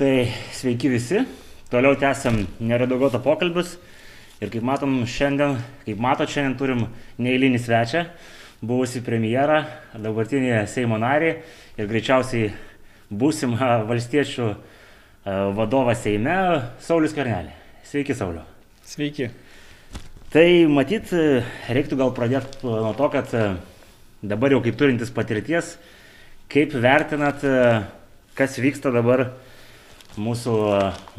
Tai sveiki visi. Toliau tęsiam neredagotą pokalbius. Ir kaip matom šiandien, kaip matot, šiandien turim neįlinį svečią, buvusi premjerą, dabartinį Seimo narį ir greičiausiai būsim valstiečių vadovą Seime, Saulis Karnelį. Sveiki, Sauliu. Sveiki. Tai matyt, reiktų gal pradėti nuo to, kad dabar jau kaip turintis patirties, kaip vertinat, kas vyksta dabar mūsų,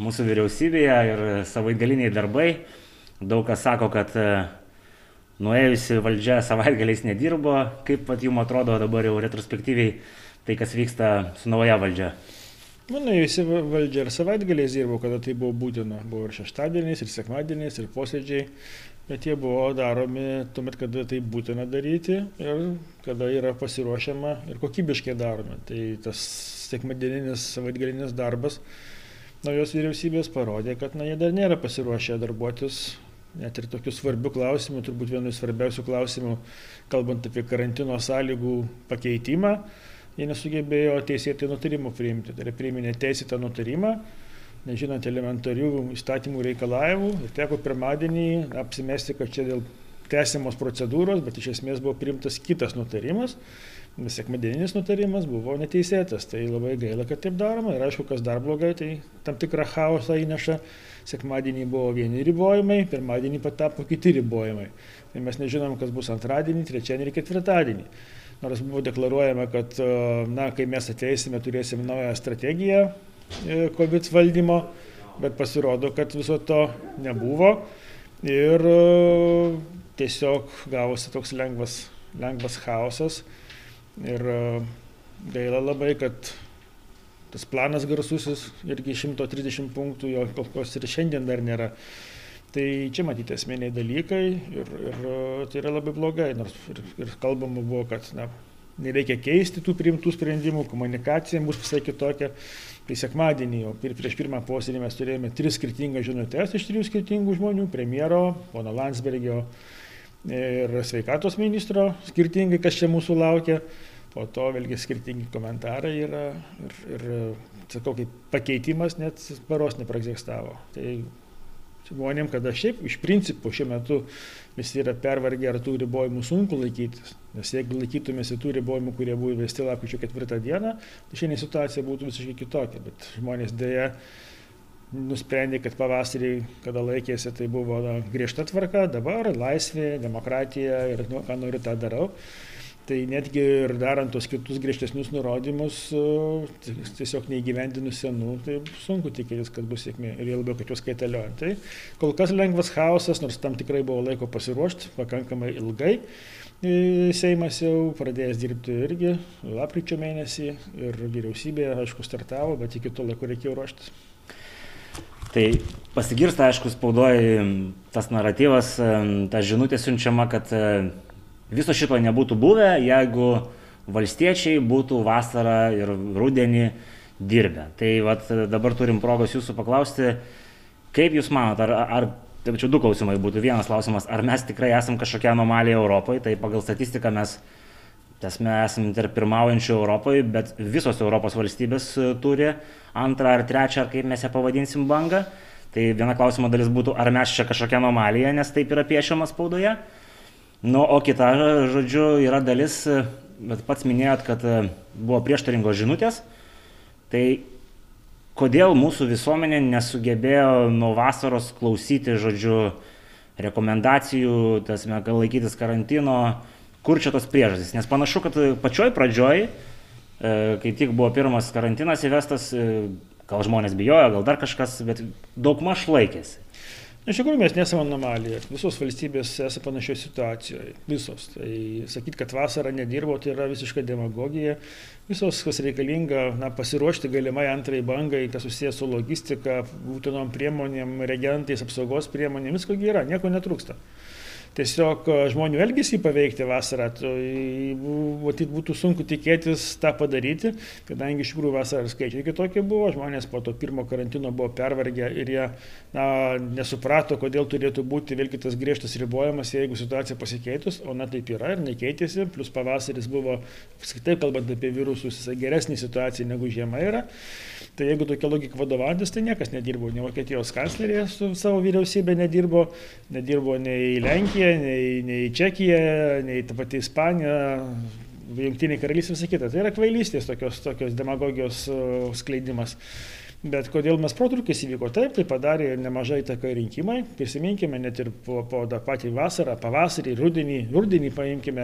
mūsų vyriausybėje ir savaitgaliniai darbai. Daug kas sako, kad e, nuėjusi valdžia savaitgaliais nedirbo. Kaip pat jums atrodo dabar jau retrospektyviai tai, kas vyksta su nauja valdžia? Manau, visi valdžia ir savaitgaliais dirbo, kada tai buvo būtina. Buvo ir šeštadieniais, ir sekmadieniais, ir posėdžiai. Bet jie buvo daromi tuomet, kada tai būtina daryti ir kada yra pasiruošiama ir kokybiškai daromi. Tai tas sekmadieninis savaitgalinis darbas naujos vyriausybės parodė, kad na, jie dar nėra pasiruošę darbuotis net ir tokių svarbių klausimų, turbūt vienu iš svarbiausių klausimų, kalbant apie karantino sąlygų pakeitimą, jie nesugebėjo teisėtai nutarimų priimti. Tai yra priiminė teisėtą nutarimą, nežinant elementarių įstatymų reikalavimų ir teko pirmadienį apsimesti, kad čia dėl tęsiamos procedūros, bet iš esmės buvo priimtas kitas nutarimas sekmadieninis nutarimas buvo neteisėtas. Tai labai gaila, kad taip daroma. Ir aišku, kas dar blogai, tai tam tikrą chaosą įneša. Sekmadienį buvo vieni ribojimai, pirmadienį patapo kiti ribojimai. Tai mes nežinom, kas bus antradienį, trečiadienį ir ketvirtadienį. Nors buvo deklaruojama, kad na, kai mes ateisime, turėsim naują strategiją e, COVID valdymo, bet pasirodo, kad viso to nebuvo. Ir tiesiog gavosi toks lengvas, lengvas chaosas Ir e, gaila labai, kad tas planas garsusis irgi 130 punktų, jo kol kas ir šiandien dar nėra. Tai čia matyti esminiai dalykai ir, ir e, tai yra labai blogai, nors ir, ir kalbama buvo, kad na, nereikia keisti tų priimtų sprendimų, komunikacija bus visai kitokia. Tai sekmadienį, jau prieš pirmą posėdį mes turėjome tris skirtingas žinutės iš trijų skirtingų žmonių - premjero, pono Landsbergio ir sveikatos ministro, skirtingai, kas čia mūsų laukia. Po to vėlgi skirtingi komentarai yra ir, ir sakau, kaip pakeitimas net paros nepraegzistavo. Tai žmonėm, kada šiaip iš principo šiuo metu visi yra pervargę ar tų ribojimų sunku laikytis. Nes jeigu laikytumėsi tų ribojimų, kurie buvo įvesti lapkričio ketvirtą dieną, tai šiandien situacija būtų visiškai kitokia. Bet žmonės dėja nusprendė, kad pavasarį, kada laikėsi, tai buvo na, griežta tvarka, dabar laisvė, demokratija ir nu, ką noriu tą darau. Tai netgi ir darant tos kitus griežtesnius nurodymus, tiesiog neįgyvendinus senų, tai sunku tikėtis, kad bus sėkmė ir jau labiau, kad juos kaitaliojant. Tai kol kas lengvas chaosas, nors tam tikrai buvo laiko pasiruošti pakankamai ilgai. Seimas jau pradėjęs dirbti irgi lapkričio mėnesį ir vyriausybė, aišku, startavo, bet iki to laiko reikėjo ruoštis. Tai pasigirsta, aišku, spaudoji tas naratyvas, ta žinutė siunčiama, kad viso šito nebūtų buvę, jeigu valstiečiai būtų vasarą ir rudenį dirbę. Tai vat, dabar turim progos jūsų paklausti, kaip jūs manote, ar, ar tai čia du klausimai būtų. Vienas klausimas, ar mes tikrai esame kažkokia anomalija Europoje, tai pagal statistiką mes Tas mes esame tarp pirmaujančių Europoje, bet visos Europos valstybės e, turi antrą ar trečią, ar kaip mes ją pavadinsim, bangą. Tai viena klausimo dalis būtų, ar mes čia kažkokia anomalija, nes taip yra piešiama spaudoje. Nu, o kita, žodžiu, yra dalis, bet pats minėjot, kad e, buvo prieštaringos žinutės. Tai kodėl mūsų visuomenė nesugebėjo nuo vasaros klausyti, žodžiu, rekomendacijų, tas mes laikytis karantino, kur čia tos priežastys. Nes panašu, kad pačioj pradžioj, e, kai tik buvo pirmas karantinas įvestas, e, gal žmonės bijojo, gal dar kažkas, bet daug maž laikėsi. Iš tikrųjų, mes nesame anomalija. Visos valstybės esame panašioje situacijoje. Visos. Tai sakyti, kad vasarą nedirbo, tai yra visiška demagogija. Visos, kas reikalinga, na, pasiruošti galimai antrai bangai, kas susijęs su logistika, būtinom priemonėm, reagentais, apsaugos priemonėm, visko yra, nieko netrūksta. Tiesiog e, žmonių elgesį paveikti vasarą. Matyt, būtų sunku tikėtis tą padaryti, kadangi iš tikrųjų vasarą skaičiai kitokie buvo, žmonės po to pirmo karantino buvo pervargę ir jie na, nesuprato, kodėl turėtų būti vėlgi tas griežtas ribojimas, jeigu situacija pasikeitus, o na taip yra ir nekeitėsi, plus pavasaris buvo, apskritai kalbant apie virusus, geresnė situacija negu žiema yra. Tai jeigu tokia logika vadovantis, tai niekas nedirbo, nei Vokietijos kanclerė su savo vyriausybė nedirbo, nedirbo nei Lenkija, nei, nei Čekija, nei ta pati Ispanija, Junktiniai karalystė visą kitą. Tai yra kvailystės tokios, tokios demagogijos uh, skleidimas. Bet kodėl mes protrukis įvyko taip, tai padarė nemažai įtaką rinkimai. Prisiminkime net ir po, po tą patį vasarą, pavasarį, rudenį, rudenį paimkime.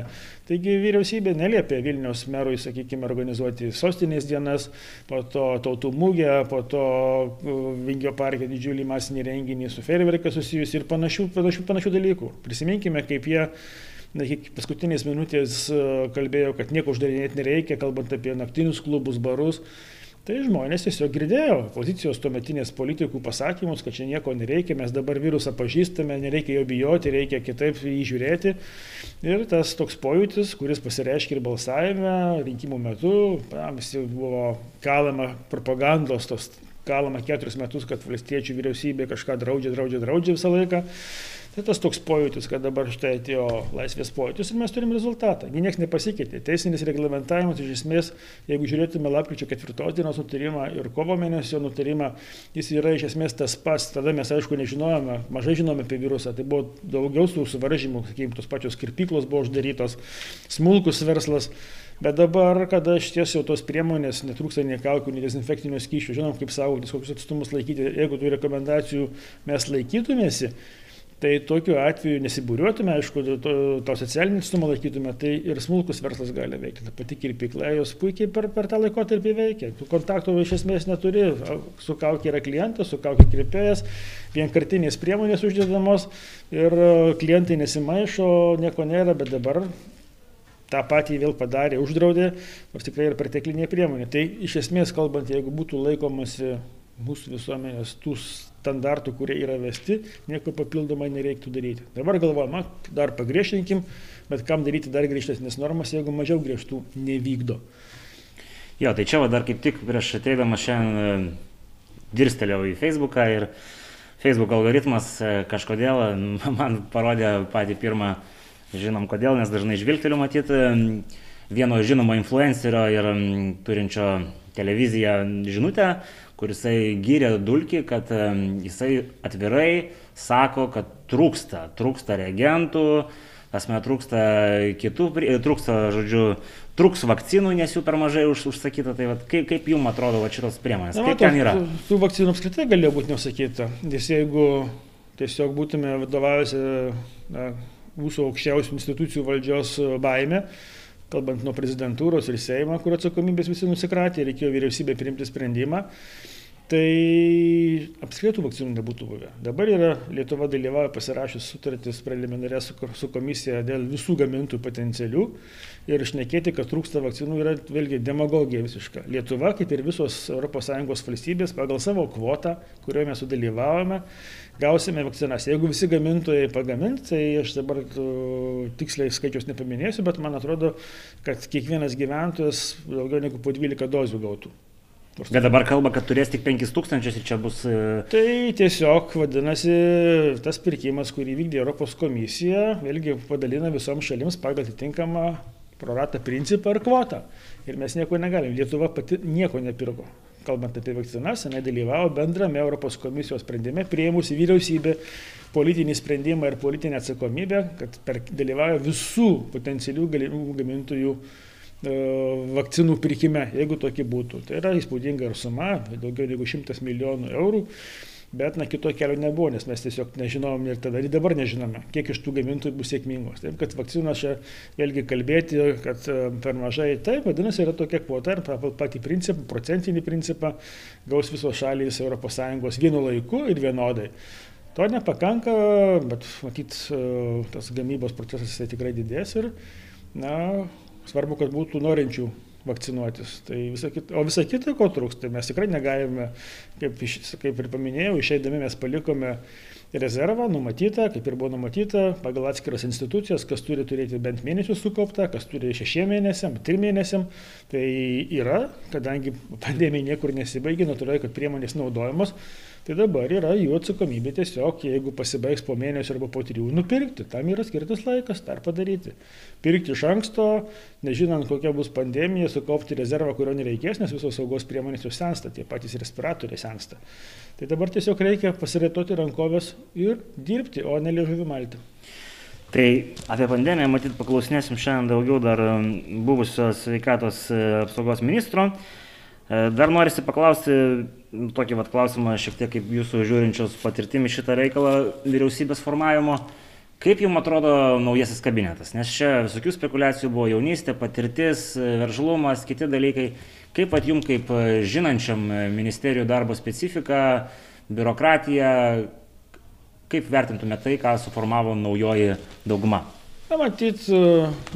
Taigi vyriausybė neliepė Vilniaus merui, sakykime, organizuoti sostinės dienas, po to tautų mūgę, po to Vingio parke didžiulį masinį renginį su ferverka susijusi ir panašių, panašių, panašių dalykų. Prisiminkime, kaip jie na, iki paskutinės minutės kalbėjo, kad nieko uždarinėti nereikia, kalbant apie naktinius klubus, barus. Tai žmonės tiesiog girdėjo pozicijos tuometinės politikų pasakymus, kad čia nieko nereikia, mes dabar virusą pažįstame, nereikia jo bijoti, reikia kitaip jį žiūrėti. Ir tas toks pojūtis, kuris pasireiškia ir balsavime, rinkimų metu, visi buvo kalama propagandos, tos kalama keturis metus, kad valstiečių vyriausybė kažką draudžia, draudžia, draudžia visą laiką. Tai tas toks pojūtis, kad dabar štai atėjo laisvės pojūtis ir mes turim rezultatą. Niekas nepasikeitė. Teisinis reglamentavimas iš esmės, jeigu žiūrėtume lapkričio ketvirtos dienos nutarimą ir kovo mėnesio nutarimą, jis yra iš esmės tas pats. Tada mes aišku nežinojome, mažai žinome apie virusą. Tai buvo daugiau tų suvaržymų, sakykime, tos pačios kirpyklos buvo uždarytos, smulkus verslas. Bet dabar, kada šities jau tos priemonės, netrūksta nei kaukių, nei dezinfekcinio skyšių, žinom, kaip saugotis, kokius atstumus laikyti, jeigu tų rekomendacijų mes laikytumėsi, Tai tokiu atveju nesibūriuotume, aišku, to, to socialinį atstumą laikytume, tai ir smulkus verslas gali veikti. Ta pati kirpykla, jos puikiai per, per tą laikotarpį veikia. Tų kontaktų iš esmės neturi, su kaukia yra klientas, su kaukia kirpėjas, vienkartinės priemonės uždėdamos ir klientai nesimaišo, nieko nėra, bet dabar tą patį vėl padarė, uždraudė, nors tikrai yra perteklinė priemonė. Tai iš esmės kalbant, jeigu būtų laikomasi mūsų visuomenės tų standartų, kurie yra vesti, nieko papildomai nereiktų daryti. Dabar galvojama, dar pagriežtinkim, bet kam daryti dar griežtesnės normas, jeigu mažiau griežtų nevykdo. Jo, tai čia va dar kaip tik prieš ateidamas šiandien dirstelėjau į Facebooką ir Facebook algoritmas e, kažkodėl man parodė patį pirmą, žinom kodėl, nes dažnai žvilgteliu matyti vieno žinomo influencerio ir turinčio televiziją žinutę, kur jisai gyrė Dulkį, kad jisai atvirai sako, kad trūksta, trūksta reagentų, asme trūksta kitų, trūksta, žodžiu, trūks vakcinų, nes jų per mažai už, užsakyta. Tai vat, kaip, kaip jums atrodo va, šitos priemonės? Na, kaip ten yra? Tų, tų vakcinų apskritai galėjo būti neužsakyta, nes jeigu tiesiog būtume vadovavęsi mūsų aukščiausių institucijų valdžios baime, kalbant nuo prezidentūros ir Seimo, kur atsakomybės visi nusikratė, reikėjo vyriausybė priimti sprendimą, tai apskritai tų vakcinų nebūtų buvę. Dabar yra Lietuva dalyvauja pasirašęs sutartis preliminarė su, su komisija dėl visų gamintojų potencialių ir išnekėti, kad trūksta vakcinų yra vėlgi demagogija visiška. Lietuva, kaip ir visos ES valstybės, pagal savo kvotą, kurioje mes sudalyvavome, gausime vakcinas. Jeigu visi gamintojai pagamint, tai aš dabar tiksliai skaičius nepaminėsiu, bet man atrodo, kad kiekvienas gyventojas daugiau negu po 12 dozių gautų. Bet dabar kalba, kad turės tik 5000 ir čia bus. E, tai tiesiog, vadinasi, tas pirkimas, kurį vykdė Europos komisija, vėlgi padalina visoms šalims pagal atitinkamą proratą principą ir kvotą. Ir mes nieko negalim. Lietuva pati nieko nepirko kalbant apie vakcinas, jinai dalyvavo bendrame Europos komisijos sprendime, prieimusi vyriausybė politinį sprendimą ir politinę atsakomybę, kad per, dalyvauja visų potencialių gamintojų e, vakcinų pirkime, jeigu tokie būtų. Tai yra įspūdinga ir suma, daugiau negu 100 milijonų eurų. Bet, na, kito kelio nebuvo, nes mes tiesiog nežinom ir tada ir dabar nežinome, kiek iš tų gamintojų bus sėkmingos. Taip, kad vakcinos čia vėlgi kalbėti, kad e, per mažai, taip, vadinasi, yra tokia kvota ir pagal patį principą, procentinį principą gaus visos šalys ES vienu laiku ir vienodai. To nepakanka, bet matyt, e, tas gamybos procesas tikrai didės ir, na, svarbu, kad būtų norinčių vakcinuotis. Tai visa kita, o visa kita, ko trūksta, tai mes tikrai negalime, kaip, kaip ir paminėjau, išeidami mes palikome rezervą numatyta, kaip ir buvo numatyta, pagal atskiras institucijas, kas turi turėti bent mėnesių sukauptą, kas turi šešiem mėnesiam, trim mėnesiam. Tai yra, kadangi pandemija niekur nesibaigė, natūraliai, kad priemonės naudojamos, Tai dabar yra jų atsakomybė tiesiog, jeigu pasibaigs po mėnesio arba po trijų, nupirkti. Tam yra skirtas laikas tą padaryti. Pirkti iš anksto, nežinant, kokia bus pandemija, sukaupti rezervą, kurio nereikės, nes visos saugos priemonės jau sensta, tie patys respiratoriai sensta. Tai dabar tiesiog reikia pasireitoti rankovės ir dirbti, o ne liežuvį malti. Tai apie pandemiją matyt paklausinėsim šiandien daugiau dar um, buvusios sveikatos e, apsaugos ministro. E, dar norisi paklausti tokį vat, klausimą, šiek tiek kaip jūsų žiūrinčios patirtimi šitą reikalą vyriausybės formavimo. Kaip jums atrodo naujasis kabinetas? Nes čia visokių spekulacijų buvo jaunystė, patirtis, veržlumas, kiti dalykai. Kaip pat jums, kaip žinančiam ministerijų darbo specifiką, biurokratiją, kaip vertintumėte tai, ką suformavo naujoji dauguma? Na, matyt,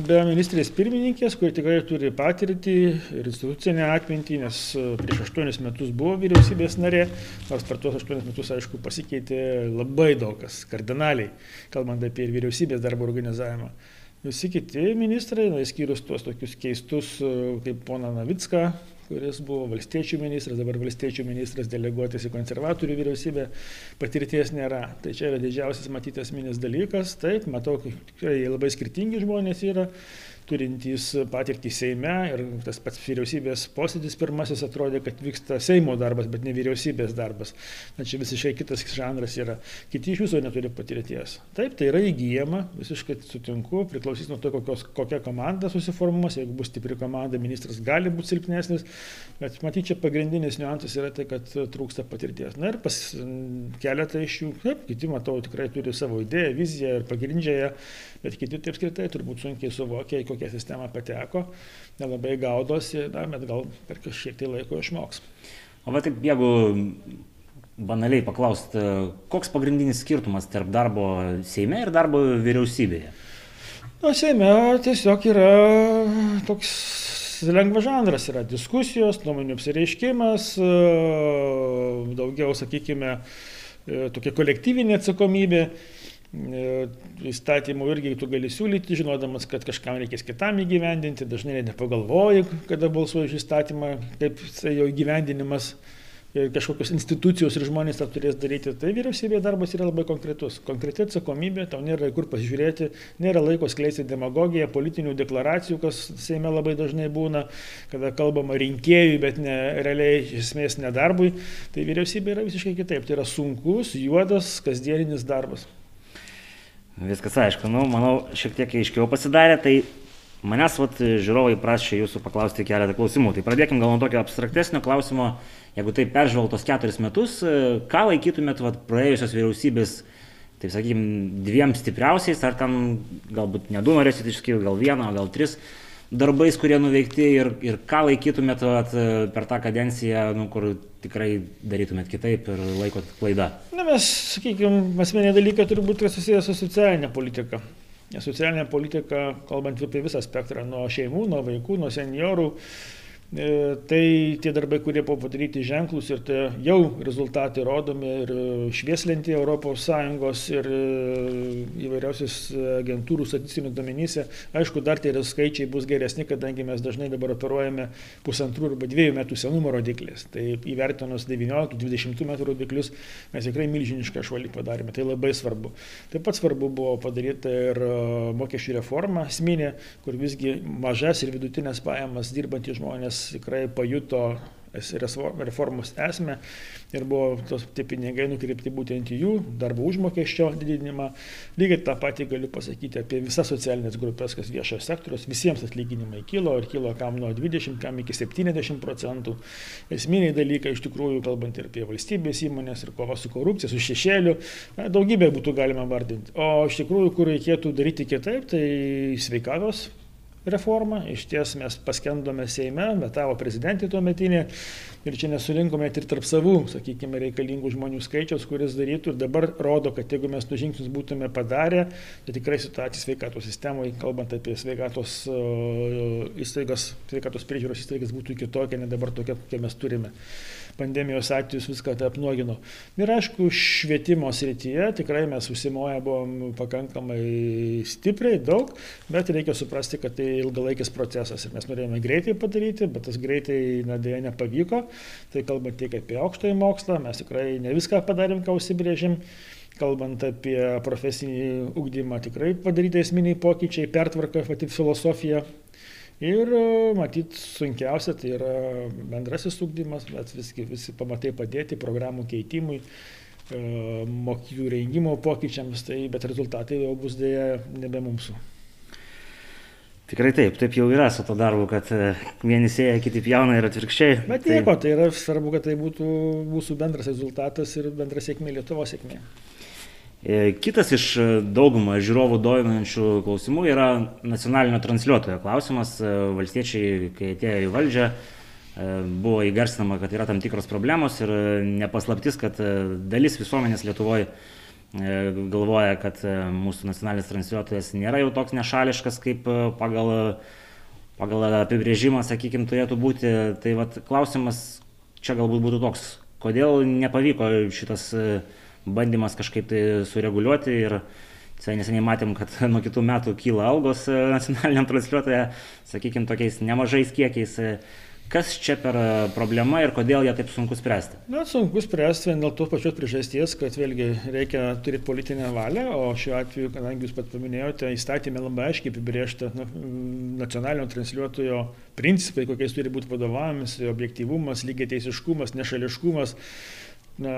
be ministrės pirmininkės, kuri tikrai turi patirtį ir institucinę atmintį, nes prieš aštuonis metus buvo vyriausybės narė, nors per tuos aštuonis metus, aišku, pasikeitė labai daug kas, kardinaliai, kalbant apie vyriausybės darbo organizavimą. Visi kiti ministrai, na, įskyrus tuos tokius keistus, kaip pona Navicką, kuris buvo valstiečių ministras, dabar valstiečių ministras deleguotas į konservatorių vyriausybę, patirties nėra. Tai čia yra didžiausias matytas minis dalykas. Taip, matau, tikrai labai skirtingi žmonės yra turintys patirtį Seime ir tas pats vyriausybės posėdis pirmasis atrodė, kad vyksta Seimo darbas, bet ne vyriausybės darbas. Na čia visiškai kitas žanras yra. Kiti iš viso neturi patirties. Taip, tai yra įgyjama, visiškai sutinku, priklausys nuo to, kokios, kokia komanda susiformuos. Jeigu bus stipri komanda, ministras gali būti silpnesnis, bet matyt, čia pagrindinis niuansas yra tai, kad trūksta patirties. Na ir pas keletą iš jų, taip, kiti, matau, tikrai turi savo idėją, viziją ir pagrindžią ją, bet kiti taip skirtai turbūt sunkiai suvokia, kokią sistemą pateko, nelabai gaudosi, na, bet gal per kažkiek tai laiko išmoks. O va taip, jeigu banaliai paklausti, koks pagrindinis skirtumas tarp darbo Seime ir darbo vyriausybėje? Na, Seime tiesiog yra toks lengvas žanras, yra diskusijos, nuomonių apsireiškimas, daugiau, sakykime, tokia kolektyvinė atsakomybė. E, įstatymų irgi tu gali siūlyti, žinodamas, kad kažkam reikės kitam įgyvendinti, dažnai nepagalvoji, kada balsuoji už įstatymą, kaip jo įgyvendinimas ir kažkokios institucijos ir žmonės tą turės daryti. Tai vyriausybėje darbas yra labai konkretus. Konkreti atsakomybė, tau nėra kur pasižiūrėti, nėra laiko skleisti demagogiją, politinių deklaracijų, kas Seime labai dažnai būna, kada kalbama rinkėjui, bet ne, realiai iš esmės nedarbui. Tai vyriausybė yra visiškai kitaip. Tai yra sunkus, juodas, kasdieninis darbas. Viskas aišku, nu, manau, šiek tiek aiškiau pasidarė, tai manęs vat, žiūrovai prašė jūsų paklausti keletą klausimų. Tai pradėkim gal nuo tokio abstraktesnio klausimo, jeigu tai peržvelgtos keturis metus, ką laikytumėt vat, praėjusios vyriausybės, taip sakykim, dviem stipriausiais, ar ten galbūt ne du norėsit išskirti, gal vieną, gal tris darbais, kurie nuveikti ir, ir ką laikytumėt vat, per tą kadenciją, nu, kur tikrai darytumėt kitaip ir laikot klaidą? Na, mes, sakykime, asmeniai dalykai turi būti susijęs su socialinė politika. Socialinė politika, kalbant apie visą spektrą, nuo šeimų, nuo vaikų, nuo seniorų, E, tai tie darbai, kurie buvo padaryti ženklus ir tai jau rezultatai rodomi ir e, švieslentė ES ir e, įvairiausios agentūrų statistinių domenyse. Aišku, dar tie skaičiai bus geresni, kadangi mes dažnai dabar operuojame pusantrų arba dviejų metų senumo rodiklės. Tai įvertinus 19-20 metų rodiklius mes tikrai milžinišką šuolį padarėme. Tai labai svarbu. Taip pat svarbu buvo padaryti ir mokesčių reforma esminė, kur visgi mažas ir vidutinės pajamas dirbantys žmonės tikrai pajuto reformos esmę ir buvo tos tie pinigai nukreipti būtent į jų darbo užmokesčio didinimą. Lygiai tą patį galiu pasakyti apie visas socialinės grupės, kas viešojo sektoriaus, visiems atlyginimai kilo ir kilo kam nuo 20, kam iki 70 procentų. Esminiai dalykai iš tikrųjų, kalbant ir apie valstybės įmonės, ir kova su korupcija, su šešėliu, daugybė būtų galima vardinti. O iš tikrųjų, kur reikėtų daryti kitaip, tai sveikatos reformą. Iš ties mes paskendome Seime, metavo prezidentė tuo metinė ir čia nesurinkome ir tarp savų, sakykime, reikalingų žmonių skaičiaus, kuris darytų ir dabar rodo, kad jeigu mes tų žingsnius būtume padarę, tai tikrai situacija sveikatos sistemoje, kalbant apie sveikatos įstaigas, sveikatos priežiūros įstaigas būtų kitokia, ne dabar tokia, kokią mes turime. Pandemijos atvejus viską tai apnuogino. Ir aišku, švietimo srityje tikrai mes užsimoję buvom pakankamai stipriai, daug, bet reikia suprasti, kad tai ilgalaikis procesas ir mes norėjome greitai padaryti, bet tas greitai, na, dėja nepavyko. Tai kalbant tiek apie aukštąjį mokslą, mes tikrai ne viską padarėm, ką užsibrėžėm kalbant apie profesinį ugdymą, tikrai padaryti esminiai pokyčiai, pertvarka, pati filosofija. Ir matyt, sunkiausia tai yra bendrasis ugdymas, bet visgi visi pamatai padėti programų keitimui, e, mokyklų rengimo pokyčiams, tai, bet rezultatai jau bus dėja nebe mūsų. Tikrai taip, taip jau yra su to darbu, kad e, vieni sėja, kiti pjauna ir atvirkščiai. Bet tai- nieko, tai yra svarbu, kad tai būtų mūsų bendras rezultatas ir bendra sėkmė, Lietuvo sėkmė. E, kitas iš e, daugumą žiūrovų dominančių klausimų yra nacionalinio transliuotojo klausimas. E, valstiečiai, kai atėjo į valdžią, buvo įgarsinama, kad yra tam tikros problemos ir nepaslaptis, kad dalis visuomenės Lietuvoje galvoja, kad mūsų nacionalinis transliuotojas nėra jau toks nešališkas, kaip pagal, pagal apibrėžimą, sakykime, turėtų būti. Tai vat, klausimas čia galbūt būtų toks, kodėl nepavyko šitas uh, bandymas kažkaip tai sureguliuoti ir Visai neseniai matėm, kad nuo kitų metų kyla algos e, nacionaliniam transliuotoje, sakykime, tokiais nemažais kiekiais. E, kas čia per e, problema ir kodėl ją taip sunku spręsti? Na, sunku spręsti vien dėl tos pačios priežasties, kad vėlgi reikia turėti politinę valią, o šiuo atveju, kadangi jūs pat paminėjote, įstatymė labai aiškiai apibriešta na, nacionalinio transliuotojo principai, kokiais turi būti vadovavimas, objektyvumas, lygiai teisiškumas, nešališkumas na,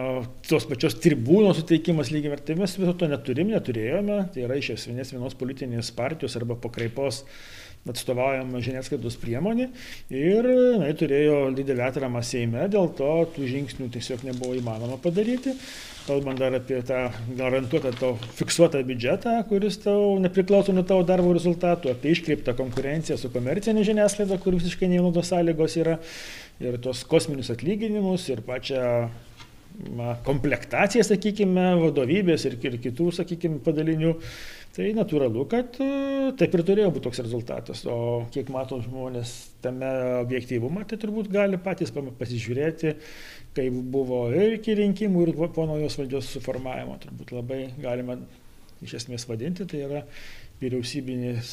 tos pačios tribūnos suteikimas lygiai vertai mes viso to neturim, neturėjome, tai yra iš esmės vienos politinės partijos arba pakraipos atstovaujama žiniasklaidos priemonė ir na, turėjo didelį atramą Seime, dėl to tų žingsnių tiesiog nebuvo įmanoma padaryti. Kalbant dar apie tą garantuotą tau fiksuotą biudžetą, kuris tau nepriklauso nuo tavo darbo rezultatų, apie iškreiptą konkurenciją su komercinė žiniasklaida, kur visiškai nevienodos sąlygos yra, ir tos kosminius atlyginimus, ir pačią komplektacija, sakykime, vadovybės ir, ir kitų, sakykime, padalinių, tai natūralu, kad e, taip ir turėjo būti toks rezultatas. O kiek matom žmonės tame objektyvumą, tai turbūt gali patys pasižiūrėti, kaip buvo ir iki rinkimų, ir po naujos valdžios suformavimo. Turbūt labai galima iš esmės vadinti, tai yra vyriausybinis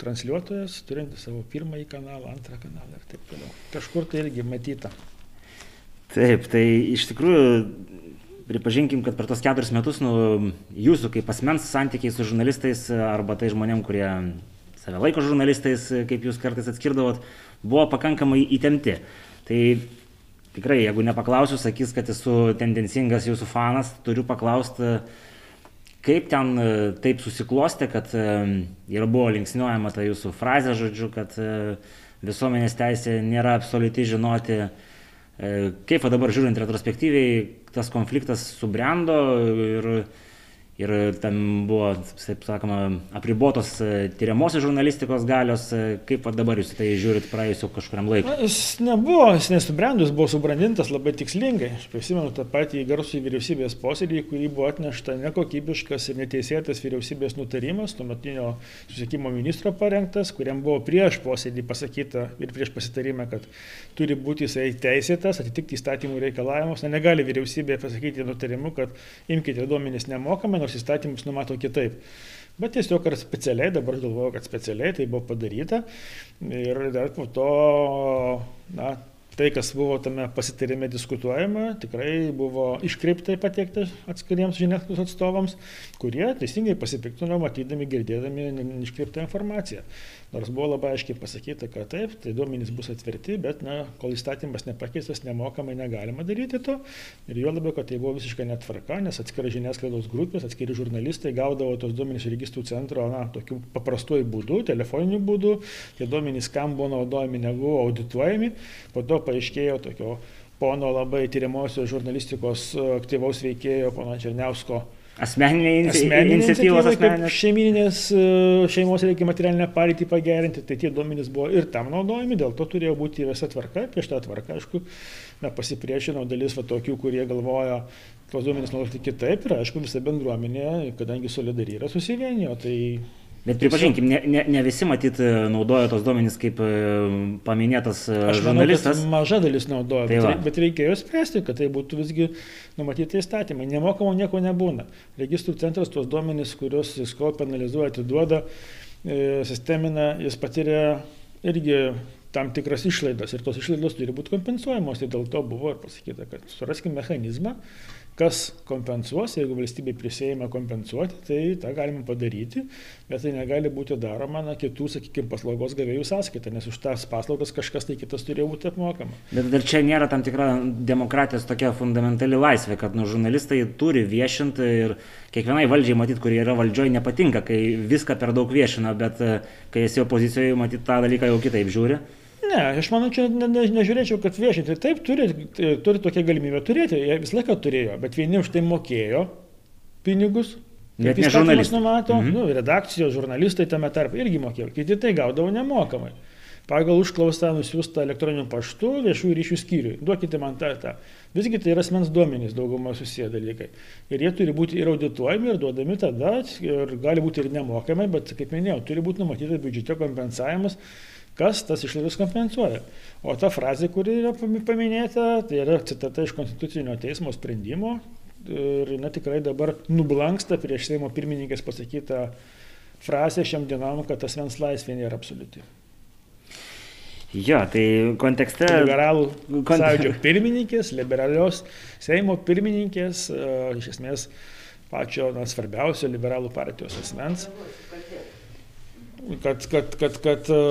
transliuotojas, turintis savo pirmąjį kanalą, antrą kanalą ir taip toliau. Kažkur tai irgi matyta. Taip, tai iš tikrųjų pripažinkim, kad per tos keturis metus nu, jūsų kaip asmens santykiai su žurnalistais arba tai žmonėm, kurie save laiko žurnalistais, kaip jūs kartais atskirdavot, buvo pakankamai įtempti. Tai tikrai, jeigu nepaklausiu, sakys, kad esu tendencingas jūsų fanas, turiu paklausti, kaip ten taip susiklostė, kad ir buvo linksniuojama ta jūsų frazė, žodžiu, kad visuomenės teisė nėra absoliuti žinoti, E, kaip dabar žiūrint retrospektyviai, tas konfliktas subrendo ir ir ten buvo, taip sakoma, apribotos e, tyriamosios žurnalistikos galios. E, kaip dabar jūs tai žiūrit praėjusio kažkuriam laikui? Na, jis nebuvo, jis nesubrendus, buvo subrandintas labai tikslingai. Aš prisimenu tą patį garsų vyriausybės posėdį, kurį buvo atnešta nekokybiškas ir neteisėtas vyriausybės nutarimas, tuometinio susiekimo ministro parengtas, kuriam buvo prieš posėdį pasakyta ir prieš pasitarimą, kad turi būti jisai teisėtas, atitikti įstatymų reikalavimus. Na, negali vyriausybė pasakyti nutarimu, kad imkite duomenys nemokamai nors įstatymus numato kitaip. Bet tiesiog ar specialiai, dabar galvoju, kad specialiai tai buvo padaryta ir dar po to, na, tai, kas buvo tame pasitarime diskutuojama, tikrai buvo iškreiptai pateikta atskiriems žiniasklaidos atstovams, kurie teisingai pasipiktino, matydami, girdėdami iškreiptą informaciją. Nors buvo labai aiškiai pasakyta, kad taip, tai duomenys bus atverti, bet na, kol įstatymas nepakeistas, nemokamai negalima daryti to. Ir juo labiau, kad tai buvo visiškai netvarka, nes atskira žiniasklaidos grupės, atskiri žurnalistai gaudavo tos duomenys registrų centro, na, tokiu paprastuoju būdu, telefoniniu būdu. Tie duomenys kam buvo naudojami, nebuvo audituojami. Po to paaiškėjo tokio pono labai tyriamosios žurnalistikos aktyvaus veikėjo, pono Černiausko Asmeninė, asmeninė iniciatyvos asmeninės. Šeimininės e, šeimos reikia materialinę padėtį pagerinti, tai tie duomenys buvo ir tam naudojami, dėl to turėjo būti visa tvarka, prieš tą tvarką, aišku, na, pasipriešino dalis va, tokių, kurie galvoja tuos duomenys naudoti kitaip ir aišku visa bendruomenė, kadangi solidariai yra susivienijo, tai Bet pripažinkim, ne, ne, ne visi matyt naudoja tos duomenys kaip e, paminėtas e, Aš žurnalistas. Manau, maža dalis naudoja, Tai bet, bet reikėjo spręsti, kad tai būtų visgi numatyti įstatymai. Nemokamo nieko nebūna. Registrų centras tuos duomenys, kuriuos jis kaupia, analizuoja, atiduoda, e, sistemina, jis patiria irgi tam tikras išlaidas ir tos išlaidos turi būti kompensuojamos. Ir dėl to buvo ir pasakyta, kad suraskime mechanizmą, kas kompensuos, jeigu valstybė prisėima kompensuoti, tai tą galima padaryti, bet tai negali būti daroma na, kitų, sakykime, paslaugos gavėjų sąskaita, nes už tas paslaugas kažkas tai kitas turėjo būti apmokama. Bet dar čia nėra tam tikra demokratijos tokia fundamentali laisvė, kad nu, žurnalistai turi viešinti ir kiekvienai valdžiai matyti, kurie yra valdžioje, nepatinka, kai viską per daug viešina, bet e, kai esi opozicijoje, matyti tą dalyką jau kitaip žiūri. Ne, aš manau, čia ne, ne, nežiūrėčiau, kad viešinti. Taip, turi, turi tokią galimybę turėti, jie visą laiką turėjo, bet vieni už tai mokėjo pinigus. Kaip ne žurnalistai. numato, Mhm. mhm. nu, redakcijos, žurnalistai tame tarp irgi mokėjo, kiti tai gaudavo nemokamai. Pagal užklausą nusiųstą elektroniniu paštu viešųjų ryšių skyriui. Duokite man tą, tą. Visgi tai yra asmens duomenys daugumą susiję dalykai. Ir jie turi būti ir audituojami, ir duodami tada, ir gali būti ir nemokamai, bet kaip minėjau, turi būti numatytas biudžete kompensavimas, kas tas išlaidas kompensuoja. O ta frazė, kuri yra pami- paminėta, tai yra citata iš Konstitucinio teismo sprendimo. Ir na, tikrai dabar nublanksta prieš Seimo pirmininkės pasakytą frazę šiam dienom, kad asmens laisvė nėra absoliuti. Jo, tai kontekste. Liberalų Kon- sąjūdžio pirmininkės, liberalios Seimo pirmininkės, e, iš esmės pačio na, svarbiausio liberalų partijos asmens, kad, kad, kad, kad e,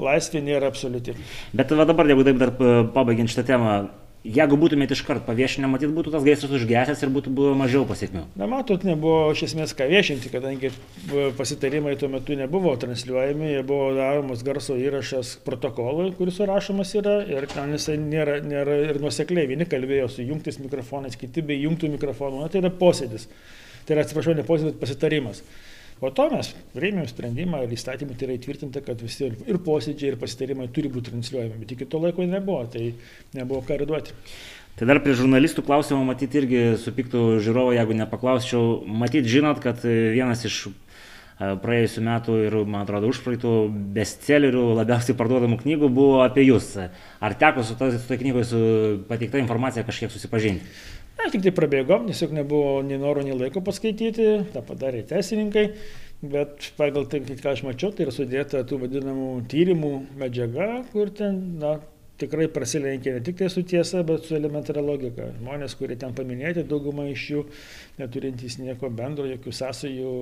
laisvė nėra absoliuti. Bet va dabar, jeigu taip dar e, pabaigiant šitą temą, jeigu būtumėte iškart paviešinę, matyt, būtų tas gaisras užgesęs ir būtų buvę mažiau pasiekmių. Na, matot, nebuvo iš esmės ką viešinti, kadangi e, pasitarimai tuo metu nebuvo transliuojami, jie buvo daromas garso įrašas protokolui, kuris surašomas yra ir ten jisai nėra, nėra ir nuosekliai. Vieni kalbėjo su jungtis mikrofonais, kiti be jungtų mikrofonų. Na, tai yra posėdis. Tai yra, atsiprašau, ne posėdis, bet pasitarimas. Po to mes priėmėm sprendimą ir įstatymų tai yra įtvirtinta, kad visi ir posėdžiai, ir pasitarimai turi būti transliuojami, bet iki to laiko nebuvo, tai nebuvo ką ir duoti. Tai dar prie žurnalistų klausimų matyti irgi supiktų žiūrovų, jeigu nepaklausčiau, matyt žinot, kad vienas iš e, praėjusių metų ir, man atrodo, užpraeitų bestsellerių labiausiai parduodamų knygų buvo apie jūs. Ar teko su to, su to knygoje su pateikta informacija kažkiek susipažinti? Na, tik tai prabėgom, tiesiog nebuvo nei noro, nei laiko paskaityti, tą padarė teisininkai, bet pagal tai, ką aš mačiau, tai yra sudėta tų vadinamų tyrimų medžiaga, kur ten, na, tikrai prasilenkia ne tik tai su tiesa, bet su elementaria logika. Žmonės, kurie ten paminėti, dauguma iš jų neturintys nieko bendro, jokių sąsajų,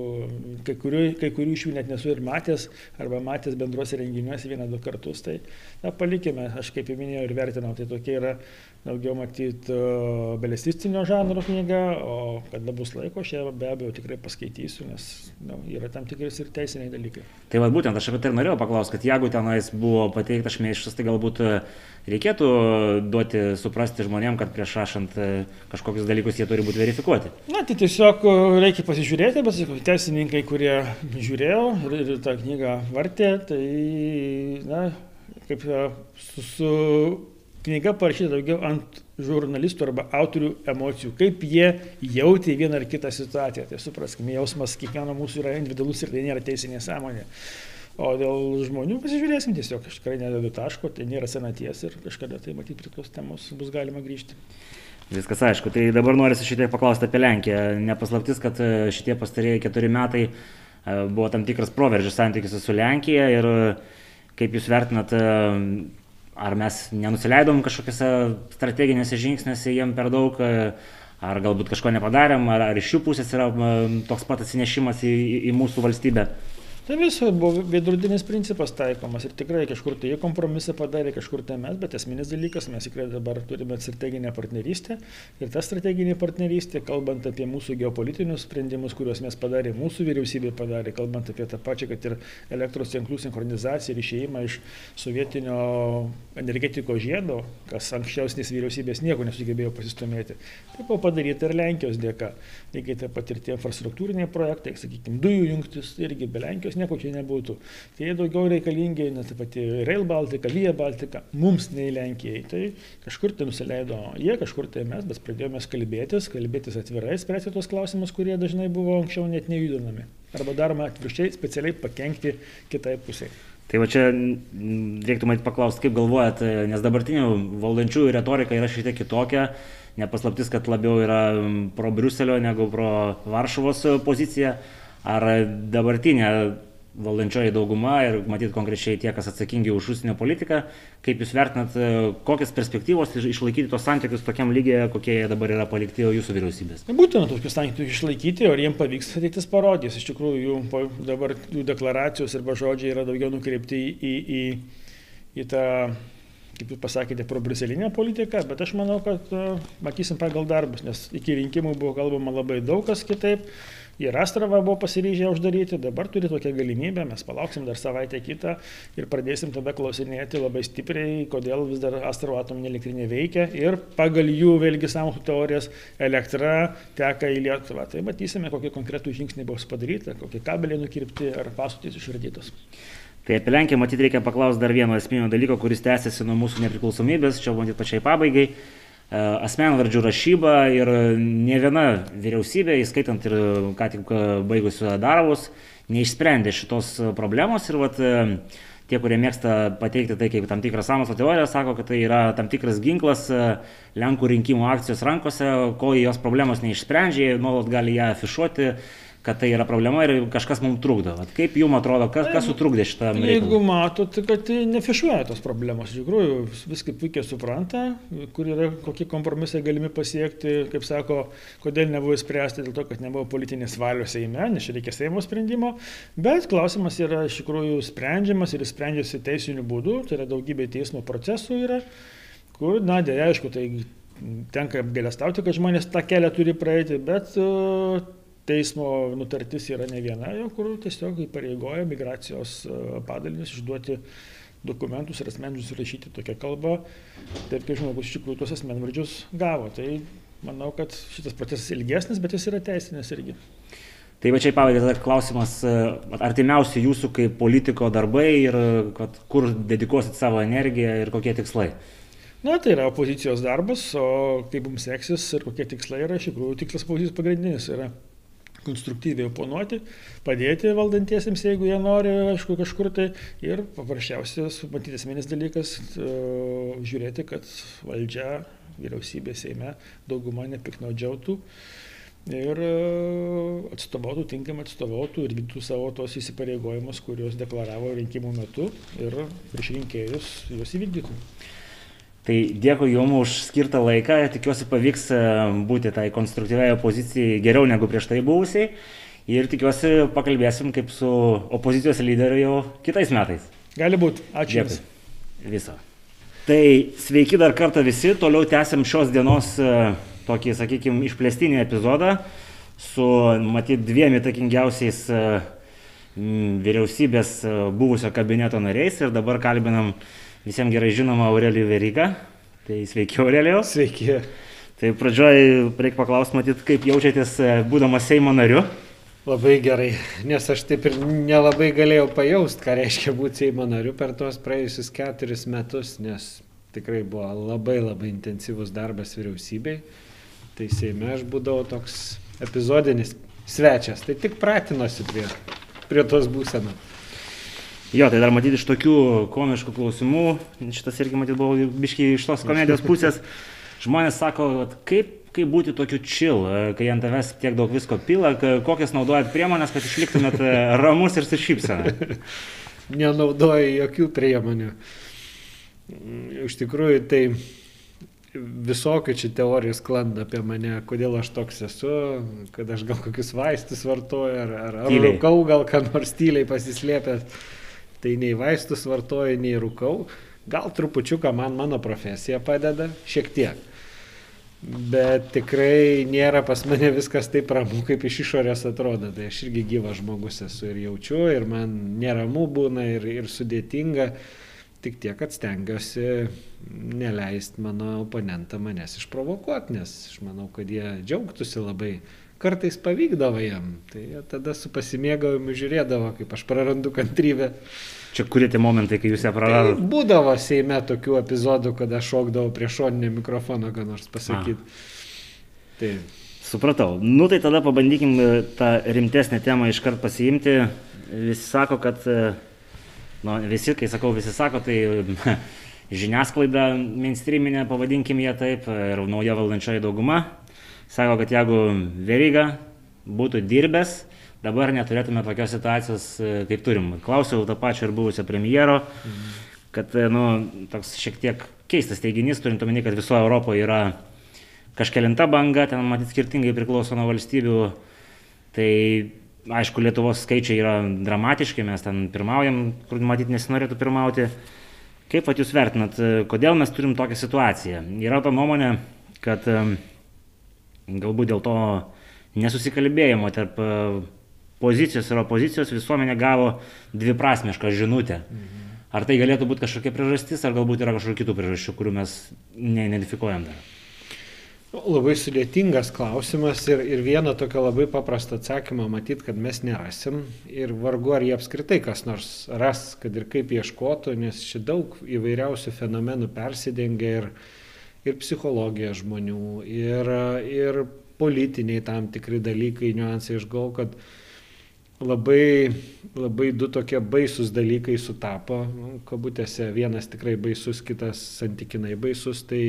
kai kurių, kai kurių iš jų net nesu ir matęs, arba matęs bendruose renginiuose vieną, du kartus, tai na, palikime, aš kaip jau minėjau ir vertinau, tai tokia yra daugiau matyti belecistinio žanro knyga, o kada bus laiko, aš ją be abejo tikrai paskaitysiu, nes na, yra tam tikras ir teisiniai dalykai. Tai vad būtent aš apie tai norėjau paklausti, kad jeigu tenais buvo pateiktas šmeištas, tai galbūt e, reikėtų duoti suprasti žmonėm, kad prieš rašant e, kažkokius dalykus jie turi būti verifikuoti. Na, tai tiesiog e, reikia pasižiūrėti, bet teisininkai, kurie žiūrėjo ir, ir tą knygą vartė, tai, na, kaip e, su, su knyga parašyta daugiau ant žurnalistų arba autorių emocijų, kaip jie jautė vieną ar kitą situaciją. Tai supraskime, jausmas kiekvieno mūsų yra individualus ir tai nėra teisinė sąmonė. O dėl žmonių pasižiūrėsim tiesiog, aš tikrai nededu taško, tai nėra senaties ir kažkada tai matyti prie tos temos bus galima grįžti. Viskas aišku. Tai dabar norisi tiek paklausti apie Lenkiją. Nepaslaptis, kad e, šitie pastarėjai keturi metai e, buvo tam tikras proveržis santykiuose su Lenkija ir e, kaip jūs vertinat, ar mes nenusileidom kažkokiuose strateginėse žingsniuose jiem per daug, ar galbūt kažko nepadarėm, ar, ar iš jų pusės yra toks pat atsinešimas į, į, į mūsų valstybę. Tai viso buvo veidrodinis principas taikomas ir tikrai kažkur tai jie kompromisą padarė, kažkur tai mes, bet esminis dalykas, mes tikrai dabar turime strateginę partnerystę ir ta strateginė partnerystė, kalbant apie mūsų geopolitinius sprendimus, kuriuos mes padarė, mūsų vyriausybė padarė, kalbant apie tą pačią, kad ir elektros tinklų sinchronizaciją ir išėjimą iš sovietinio energetikos žiedo, kas anksčiausiais vyriausybės nieko nesugebėjo pasistumėti, tai buvo padaryta ir Lenkijos dėka. Lygiai taip pat ir tie infrastruktūriniai projektai, sakykime, dujų jungtis irgi be Lenkijos Baltijos nieko čia nebūtų. Tai jie daugiau reikalingi, net ta pati Rail Baltica, Via Baltica, mums nei Lenkijai. Tai kažkur tai nusileido jie, kažkur tai mes, bet pradėjome kalbėtis, kalbėtis atvirai, spręsti tos klausimus, kurie dažnai buvo anksčiau net nejudinami. Arba daroma atvirkščiai, specialiai pakengti kitai pusiai. Tai va čia reiktų matyti paklausti, kaip galvojat, nes dabartinių valdančiųjų retorika yra šiek tiek kitokia. Nepaslaptis, kad labiau yra pro Briuselio negu pro Varšuvos pozicija. Ar dabartinė valdančioji dauguma ir matyt konkrečiai tie, kas atsakingi už užsienio politiką, kaip Jūs vertinat, kokias perspektyvos išlaikyti tos santykius tokiam lygiai, kokie jie dabar yra palikti jūsų vyriausybės? Būtina tokius santykius išlaikyti, ar jiems pavyks ateitis parodys. Iš tikrųjų, jų dabar jų deklaracijos arba žodžiai yra daugiau nukreipti į, į, į tą kaip jūs pasakėte, probruselinę politiką, bet aš manau, kad uh, matysim pagal darbus, nes iki rinkimų buvo kalbama labai daug kas kitaip. Ir Astravą buvo pasiryžę uždaryti, dabar turi tokią galimybę, mes palauksim dar savaitę kitą ir pradėsim tada klausinėti labai stipriai, kodėl vis dar Astravo atominė elektrinė veikia ir pagal jų vėlgi sąmokslų teorijas elektra teka į Lietuvą. Tai matysime, kokie konkretų žingsniai bus padaryti, kokie kabeliai nukirpti ar pasutys išvardytos. Tai apie Lenkiją matyti reikia paklausti dar vieno esminio dalyko, kuris tęsiasi nuo mūsų nepriklausomybės, čia matyt pačiai pabaigai asmenvardžių rašyba ir ne viena vyriausybė, įskaitant ir ką tik baigusiu darbus, neišsprendė šitos problemos ir vat, tie, kurie mėgsta pateikti tai kaip tam tikrą sąmokslo teoriją, sako, kad tai yra tam tikras ginklas Lenkų rinkimų akcijos rankose, kol jos problemos neišsprendžia, nuolat gali ją afišuoti kad tai yra problema ir kažkas mums trukdo. Vat kaip jums atrodo, kas, kas sutrukdė šitą reikalą? Jeigu matot, kad tai nefišuoja tos problemos, iš tikrųjų viską puikiai supranta, kur yra kokie kompromisai galimi pasiekti, kaip sako, kodėl nebuvo spręsti dėl to, kad nebuvo politinės valios Seime, nes reikia Seimo sprendimo, bet klausimas yra iš tikrųjų sprendžiamas ir sprendžiasi teisiniu būdu, tai yra daugybė teismo procesų yra, kur, na, dėja, aišku, tai tenka apgailestauti, kad žmonės tą kelią turi praeiti, bet uh, teismo nutartis yra ne viena, jau kur tiesiog įpareigoja migracijos e, padalinius išduoti dokumentus ir asmenvardžius rašyti tokią kalbą, taip kaip žmogus iš tikrųjų tuos asmenvardžius gavo. Tai manau, kad šitas procesas ilgesnis, bet jis yra teisinės irgi. Tai va čia pabaigai tada klausimas, e, artimiausi jūsų kaip politiko darbai ir kad, kur dedikuosit savo energiją ir kokie tikslai? Na, tai yra opozicijos darbas, o kaip mums seksis ir kokie tikslai yra, iš tikrųjų tikslas pagrindinis yra konstruktyviai oponuoti, padėti valdantiesiems, jeigu jie nori, aišku, kažkur tai. Ir paprasčiausias, matyti esminis dalykas, žiūrėti, kad valdžia, vyriausybė, Seime dauguma nepiknaudžiautų ir atstovautų, tinkamai atstovautų ir vykdytų savo tos įsipareigojimus, kuriuos deklaravo rinkimų metu ir prieš rinkėjus juos įvykdytų. Tai dėkui Jums už skirtą laiką, tikiuosi pavyks e, būti tai konstruktyviai opozicijai geriau negu prieš tai buvusiai ir tikiuosi pakalbėsim kaip su opozicijos lyderiu jau kitais metais. Gali būti, ačiū Jums. Viso. Tai sveiki dar kartą visi, toliau tęsiam šios dienos e, tokį, sakykime, išplėstinį epizodą su, matyt, dviem įtakingiausiais e, vyriausybės buvusio kabineto nariais ir dabar kalbinam visiems gerai žinoma Aurelijų Verygą. Tai sveiki Aurelijau. Sveiki. Tai pradžioj reikia paklausti, matyt, kaip jaučiatės e, būdamas Seimo nariu. Labai gerai, nes aš taip ir nelabai galėjau pajaust, ką reiškia būti Seimo nariu per tuos praėjusius keturis metus, nes tikrai buvo labai labai intensyvus darbas vyriausybei. Tai Seime aš būdavau toks epizodinis svečias, tai tik pratinosi prie, prie tos būsenos. Jo, tai dar matyti iš tokių komiškų klausimų, šitas irgi matyti buvo biškiai iš tos komedijos pusės. Žmonės sako, kaip, kaip būti tokiu chill, kai ant tavęs tiek daug visko pila, kokias naudojat priemonės, kad išliktumėt e, ramus ir su šypsena. Nenaudoju jokių priemonių. Iš tikrųjų, tai visokių čia teorijų sklanda apie mane, kodėl aš toks esu, kad aš gal kokius vaistus vartoju, ar, ar, ar rūkau, gal ką nors tyliai pasislėpęs tai nei vaistus vartoju, nei rūkau. Gal trupučiuką man mano profesija padeda, šiek tiek. Bet tikrai nėra pas mane viskas taip ramu, kaip iš išorės atrodo. Tai aš irgi gyvas žmogus esu ir jaučiu, ir man neramu būna, ir, ir sudėtinga. Tik tiek, kad stengiuosi neleisti mano oponentą manęs išprovokuoti, nes aš manau, kad jie džiaugtųsi labai. Kartais pavykdavo jam, tai jie tada su pasimėgavimu žiūrėdavo, kaip aš prarandu kantrybę. Čia kurie tie momentai, kai jūs ją praradote? Tai būdavo Seime tokių epizodų, kada šokdavau prie šoninio mikrofono, ką nors pasakyti. Tai. Supratau. Nu tai tada pabandykim e, tą rimtesnę temą iškart pasiimti. Visi sako, kad uh, nu, visi, kai sakau, visi sako, tai žiniasklaida mainstreaminė, pavadinkim ją taip, ir nauja valdančioji dauguma, sako, kad jeigu Veryga būtų dirbęs, dabar neturėtume tokios situacijos, e, kaip turim. Klausiau tą pačią ir buvusio premjero, kad, e, nu, toks šiek tiek keistas teiginys, turint omeny, kad visoje Europoje yra kažkelinta banga, ten matyt skirtingai priklauso nuo valstybių. Tai aišku, Lietuvos skaičiai yra dramatiški, mes ten pirmaujam, kur matyt nesinorėtų pirmauti. Kaip pat jūs vertinat, kodėl mes turim tokią situaciją? Yra ta nuomonė, kad galbūt dėl to nesusikalbėjimo tarp pozicijos ir opozicijos visuomenė gavo dviprasmišką žinutę. Mhm. Ar tai galėtų būti kažkokia priežastis, ar galbūt yra kažkokių kitų priežasčių, kurių mes neidentifikuojam dar? Labai sudėtingas klausimas ir, ir vieną tokią labai paprastą atsakymą matyt, kad mes nerasim ir vargu ar jie apskritai kas nors ras, kad ir kaip ieškotų, nes čia daug įvairiausių fenomenų persidengia ir, ir psichologija žmonių, ir, ir politiniai tam tikri dalykai, niuansai. Aš galvoju, kad labai, labai du tokie baisus dalykai sutapo, nu, kabutėse vienas tikrai baisus, kitas santykinai baisus, tai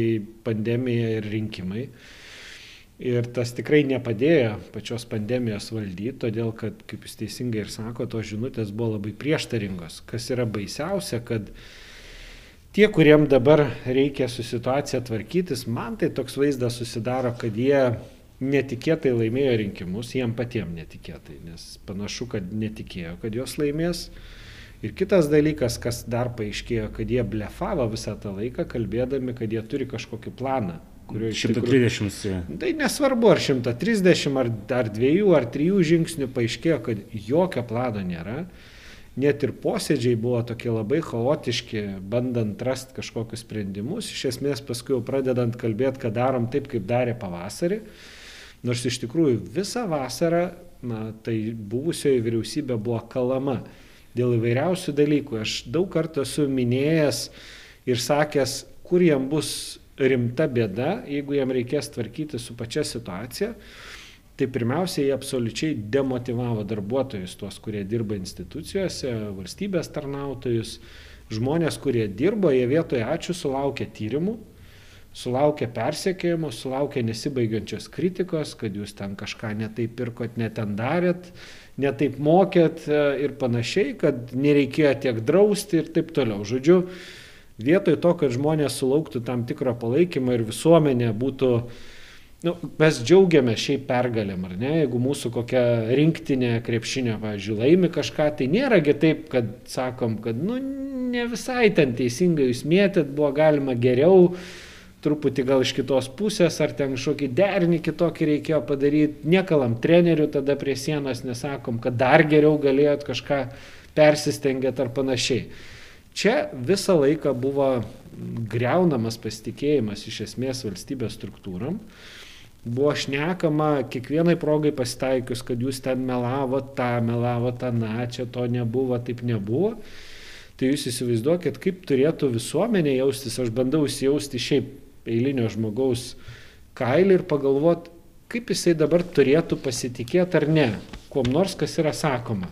pandemija ir rinkimai. Ir tas tikrai nepadėjo pačios pandemijos valdyti, todėl kad, kaip jūs teisingai ir sako, tos žinutės buvo labai prieštaringos. Kas yra baisiausia, kad tie, kuriem dabar reikia su situacija tvarkytis, man tai toks vaizdas susidaro, kad jie netikėtai laimėjo rinkimus, jiem patiem netikėtai, nes panašu, kad netikėjo, kad jos laimės. Ir kitas dalykas, kas dar paaiškėjo, kad jie blefavo visą tą laiką, kalbėdami, kad jie turi kažkokį planą. 130. Tikrų, tai nesvarbu, ar 130, ar, ar 2, ar 3 žingsnių paaiškėjo, kad jokio plano nėra. Net ir posėdžiai buvo tokie labai chaotiški, bandant rasti kažkokius sprendimus. Iš esmės paskui jau pradedant kalbėti, kad darom taip, kaip darė pavasarį. Nors iš tikrųjų visą vasarą, na, tai buvusioji vyriausybė buvo kalama dėl įvairiausių dalykų. Aš daug kartų esu minėjęs ir sakęs, kur jam bus rimta bėda, jeigu jam reikės tvarkyti su pačia situacija. Tai pirmiausia, jie absoliučiai demotivavo darbuotojus, tuos, kurie dirba institucijose, valstybės tarnautojus, žmonės, kurie dirbo, jie vietoje ačiū sulaukė tyrimų, sulaukia persekiojimo, sulaukia nesibaigiančios kritikos, kad jūs ten kažką netaip pirkot, neten darėt, netaip mokėt e, ir panašiai, kad nereikėjo tiek drausti ir taip toliau. Žodžiu, vietoj to, kad žmonės sulauktų tam tikro palaikymo ir visuomenė būtų Nu, mes džiaugiamės šiaip pergalėm, ar ne? Jeigu mūsų kokia rinktinė krepšinio, pavyzdžiui, laimi kažką, tai nėragi taip, kad sakom, kad, nu, ne visai ten teisingai jūs mėtėt, buvo galima geriau, truputį gal iš kitos pusės, ar ten kažkokį derinį kitokį reikėjo padaryti, nekalam trenerių tada prie sienos, nesakom, kad dar geriau galėjot kažką persistengėt ar panašiai. Čia visą laiką buvo greunamas pasitikėjimas iš esmės valstybės struktūram. Buvo šnekama kiekvienai progai pasitaikius, kad jūs ten melavot tą, melavot tą, na, čia to nebuvo, taip nebuvo. Tai jūs įsivaizduokit, kaip turėtų visuomenė jaustis, aš bandau įsijausti šiaip eilinio žmogaus kailį ir pagalvot, kaip jisai dabar turėtų pasitikėti ar ne, kuom nors, kas yra sakoma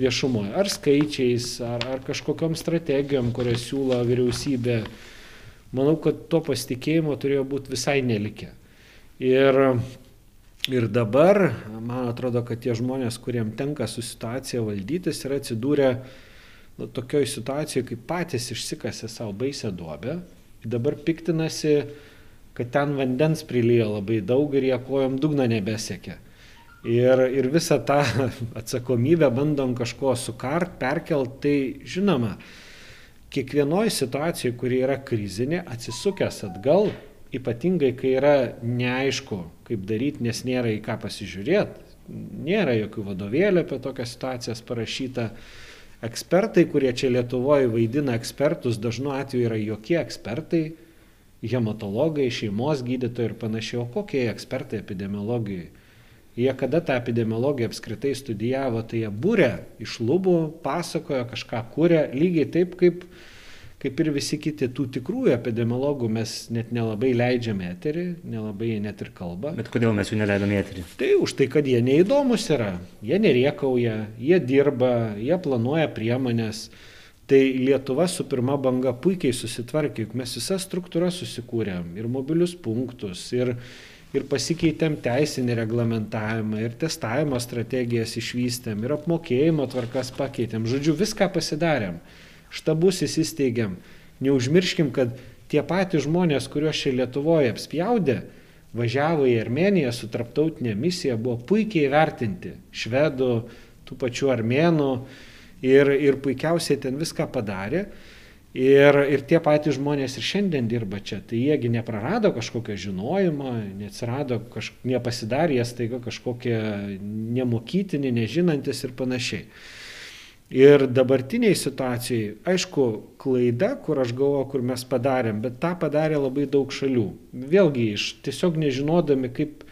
viešumoje, ar skaičiais, ar, ar kažkokiam strategijom, kurias siūlo vyriausybė. Manau, kad to pasitikėjimo turėjo būti visai nelikė. Ir, ir dabar, man atrodo, kad tie žmonės, kuriem tenka su situacija valdytis, yra atsidūrę nu, tokioj situacijoje, kai patys išsikasė savo baisę duobę, dabar piktinasi, kad ten vandens prilijo labai daug ir jie kojom dugną nebesekė. Ir, ir visą tą atsakomybę bandom kažko sukart, perkelt, tai žinoma, kiekvienoje situacijoje, kuri yra krizinė, atsisukęs atgal, ypatingai kai yra neaišku, kaip daryti, nes nėra į ką pasižiūrėti, nėra jokių vadovėlių apie tokias situacijas parašyta, Ekspertai, kurie čia Lietuvoje vaidina ekspertus, dažnu atveju yra jokie ekspertai, hematologai, šeimos gydytojai ir panašiai. O kokie ekspertai epidemiologijoje? Jie kada tą epidemiologiją apskritai studijavo, tai jie būrė iš lubų, pasakojo, kažką kūrė, lygiai taip kaip, kaip ir visi kiti tų tikrųjų epidemiologų mes net nelabai leidžiame eterį, nelabai jie net ir kalba. Bet kodėl mes jų neleidome eterį? Tai už tai, kad jie neįdomus yra, jie neriekauja, jie dirba, jie planuoja priemonės. Tai Lietuva su pirma banga puikiai susitvarkė, juk mes visą struktūrą susikūrėm ir mobilius punktus, ir, ir pasikeitėm teisinį reglamentavimą, ir testavimo strategijas išvystėm, ir apmokėjimo tvarkas pakeitėm. Žodžiu, viską pasidarėm. Štabus įsisteigėm. Neužmirškim, kad tie patys žmonės, kuriuos čia Lietuvoje apspjaudė, važiavo į Armeniją su tarptautinė misija, buvo puikiai vertinti. Švedų, tų pačių armėnų ir, ir puikiausiai ten viską padarė. Ir, ir tie patys žmonės ir šiandien dirba čia, tai jiegi neprarado kažkokio žinojimo, neatsirado, kaž, nepasidarė staiga kažkokie nemokytini, nežinantis ir panašiai. Ir dabartiniai situacijai, aišku, klaida, kur aš galvoju, kur mes padarėm, bet tą padarė labai daug šalių. Vėlgi, iš tiesiog nežinodami, kaip,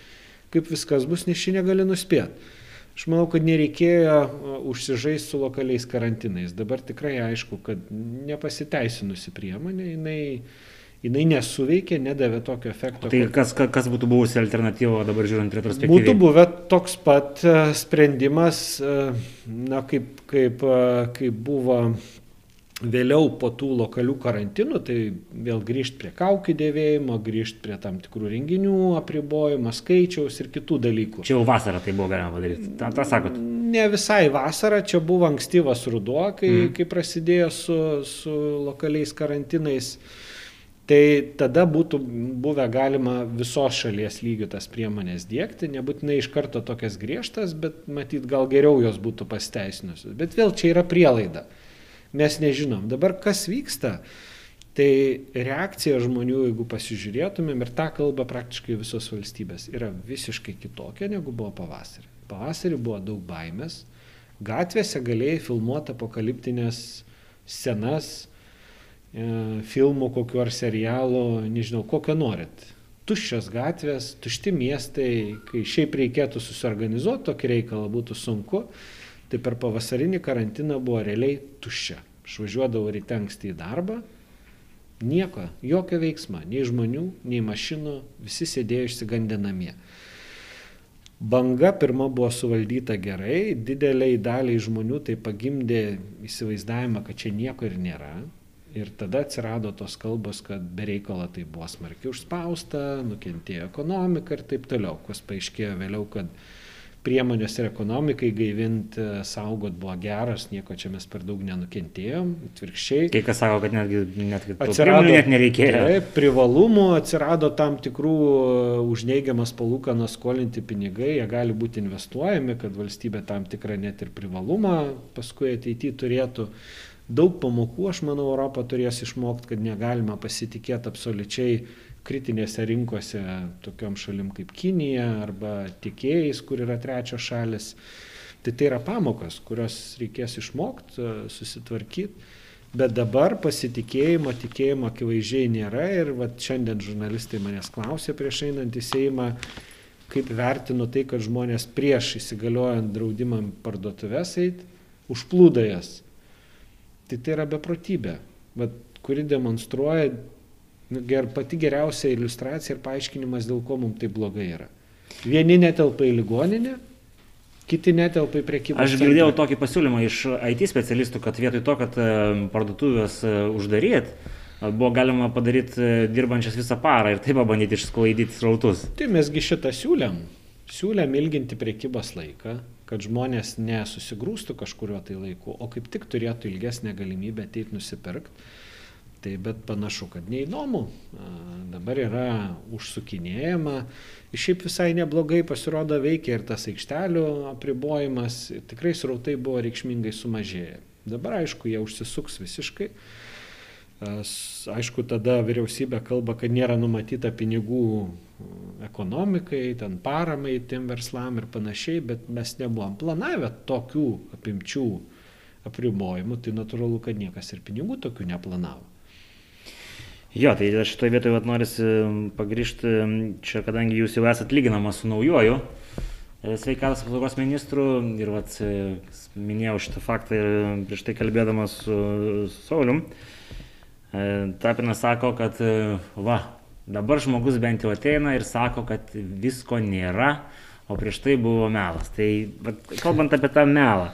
kaip viskas bus, nes šį negali nuspėti. Aš manau, kad nereikėjo užsižaisti su lokaliais karantinais. Dabar tikrai aišku, kad nepasiteisinusi priemonė, jinai, jinai nesuveikė, nedavė tokio efekto. Tai kas, kas būtų buvusi alternatyva dabar žiūrint retrospektyviai? Būtų buvę toks pat sprendimas, na, kaip, kaip, kaip buvo vėliau po tų lokalių karantinų, tai vėl grįžti prie kaukių dėvėjimo, grįžti prie tam tikrų renginių apribojimo, skaičiaus ir kitų dalykų. Čia jau vasarą tai buvo galima padaryti, tą, tą sakot? Ne visai vasara, čia buvo ankstyvas ruduo, kai, mm. kai prasidėjo su, su lokaliais karantinais. Tai tada būtų buvę galima visos šalies lygių tas priemonės dėkti, nebūtinai iš karto tokias griežtas, bet matyt gal geriau jos būtų pasteisinusios. Bet vėl čia yra prielaida mes nežinom. Dabar kas vyksta, tai reakcija žmonių, jeigu pasižiūrėtumėm, ir tą kalba praktiškai visos valstybės, yra visiškai kitokia negu buvo pavasarį. Pavasarį buvo daug baimės, gatvėse galėjai filmuoti apokaliptinės scenas, filmų kokiu ar serialų, nežinau, kokio norit. Tuščios gatvės, tušti miestai, kai šiaip reikėtų susiorganizuoti tokį reikalą, būtų sunku tai per pavasarinį karantiną buvo realiai tuščia. Išvažiuodavau ryte anksti į darbą, nieko, jokio veiksmo, nei žmonių, nei mašinų, visi sėdėjo išsigandę namie. Banga pirma buvo suvaldyta gerai, dideliai daliai žmonių tai pagimdė įsivaizdavimą, kad čia nieko ir nėra. Ir tada atsirado tos kalbos, kad bereikalo tai buvo smarkiai užspausta, nukentėjo ekonomika ir taip toliau, kas paaiškėjo vėliau, kad priemonės ir ekonomikai gaivint, e, saugot buvo geras, nieko čia mes per daug nenukentėjom, atvirkščiai. Kai kas sako, kad netgi, netgi atsirado, net nereikėjo. Taip, privalumų atsirado tam tikrų e, už neigiamas palūkanas skolinti pinigai, jie gali būti investuojami, kad valstybė tam tikrą net ir privalumą paskui ateityje turėtų. Daug pamokų, aš manau, Europą turės išmokti, kad negalima pasitikėti absoliučiai kritinėse rinkose tokiom šalim kaip Kinija arba tiekėjais, kur yra trečios šalis. Tai tai yra pamokas, kurios reikės išmokti, e, susitvarkyti. Bet dabar pasitikėjimo, tikėjimo akivaizdžiai nėra ir vat, šiandien žurnalistai manęs klausė prieš einant į Seimą, kaip vertinu tai, kad žmonės prieš įsigaliojant draudimam parduotuvės eit, užplūda jas. Tai tai yra beprotybė, vat, kuri demonstruoja Nu, ger, pati geriausia iliustracija ir paaiškinimas, dėl ko mums tai blogai yra. Vieni netelpa į ligoninę, kiti netelpa į prekybą. Aš girdėjau tokį pasiūlymą iš IT specialistų, kad vietoj to, kad e, parduotuvės e, uždaryt, buvo galima padaryti e, dirbančias visą parą ir taip pabandyti išsklaidyti srautus. Tai mesgi šitą siūlėm. Siūlėm ilginti prekybos laiką, kad žmonės nesusigrūstų kažkurio tai laiku, o kaip tik turėtų ilgesnę galimybę ateiti nusipirkti Tai bet panašu, kad neįdomu. Dabar yra užsukinėjama. Šiaip visai neblogai pasirodo veikia ir tas aikštelių apribojimas. Tikrai srautai buvo reikšmingai sumažėję. Dabar aišku, jie užsisuks visiškai. Aišku, tada vyriausybė kalba, kad nėra numatyta pinigų ekonomikai, ten paramai tiem verslam ir panašiai, bet mes nebuvom planavę tokių apimčių apribojimų, tai natūralu, kad niekas ir pinigų tokių neplanavo. Jo, tai šitoje vietoje norisi pagrįžti, čia kadangi jūs jau esate lyginamas su naujoju e, sveikatos apsaugos ministru ir vat, e, minėjau šitą faktą ir prieš tai kalbėdamas su, su Saulium, e, Tapinas sako, kad va, dabar žmogus bent jau ateina ir sako, kad visko nėra, o prieš tai buvo melas. Tai kalbant apie tą melą.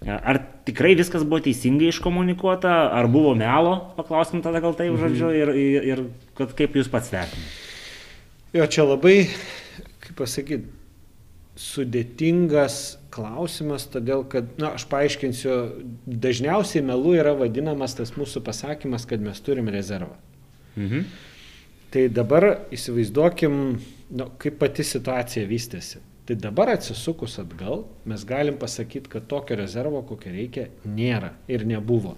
Ar tikrai viskas buvo teisingai iškomunikuota, ar buvo melo, paklauskim tada gal taip žodžiu, mhm. ir, ir, ir kad, kaip jūs pats vertinate? Jo, čia labai, kaip pasakyti, sudėtingas klausimas, todėl kad, na, aš paaiškinsiu, dažniausiai melu yra vadinamas tas mūsų pasakymas, kad mes turim rezervą. Mhm. Tai dabar įsivaizduokim, nu, kaip pati situacija vystėsi. Tai dabar atsisukus atgal mes galim pasakyti, kad tokio rezervo, kokio reikia, nėra ir nebuvo.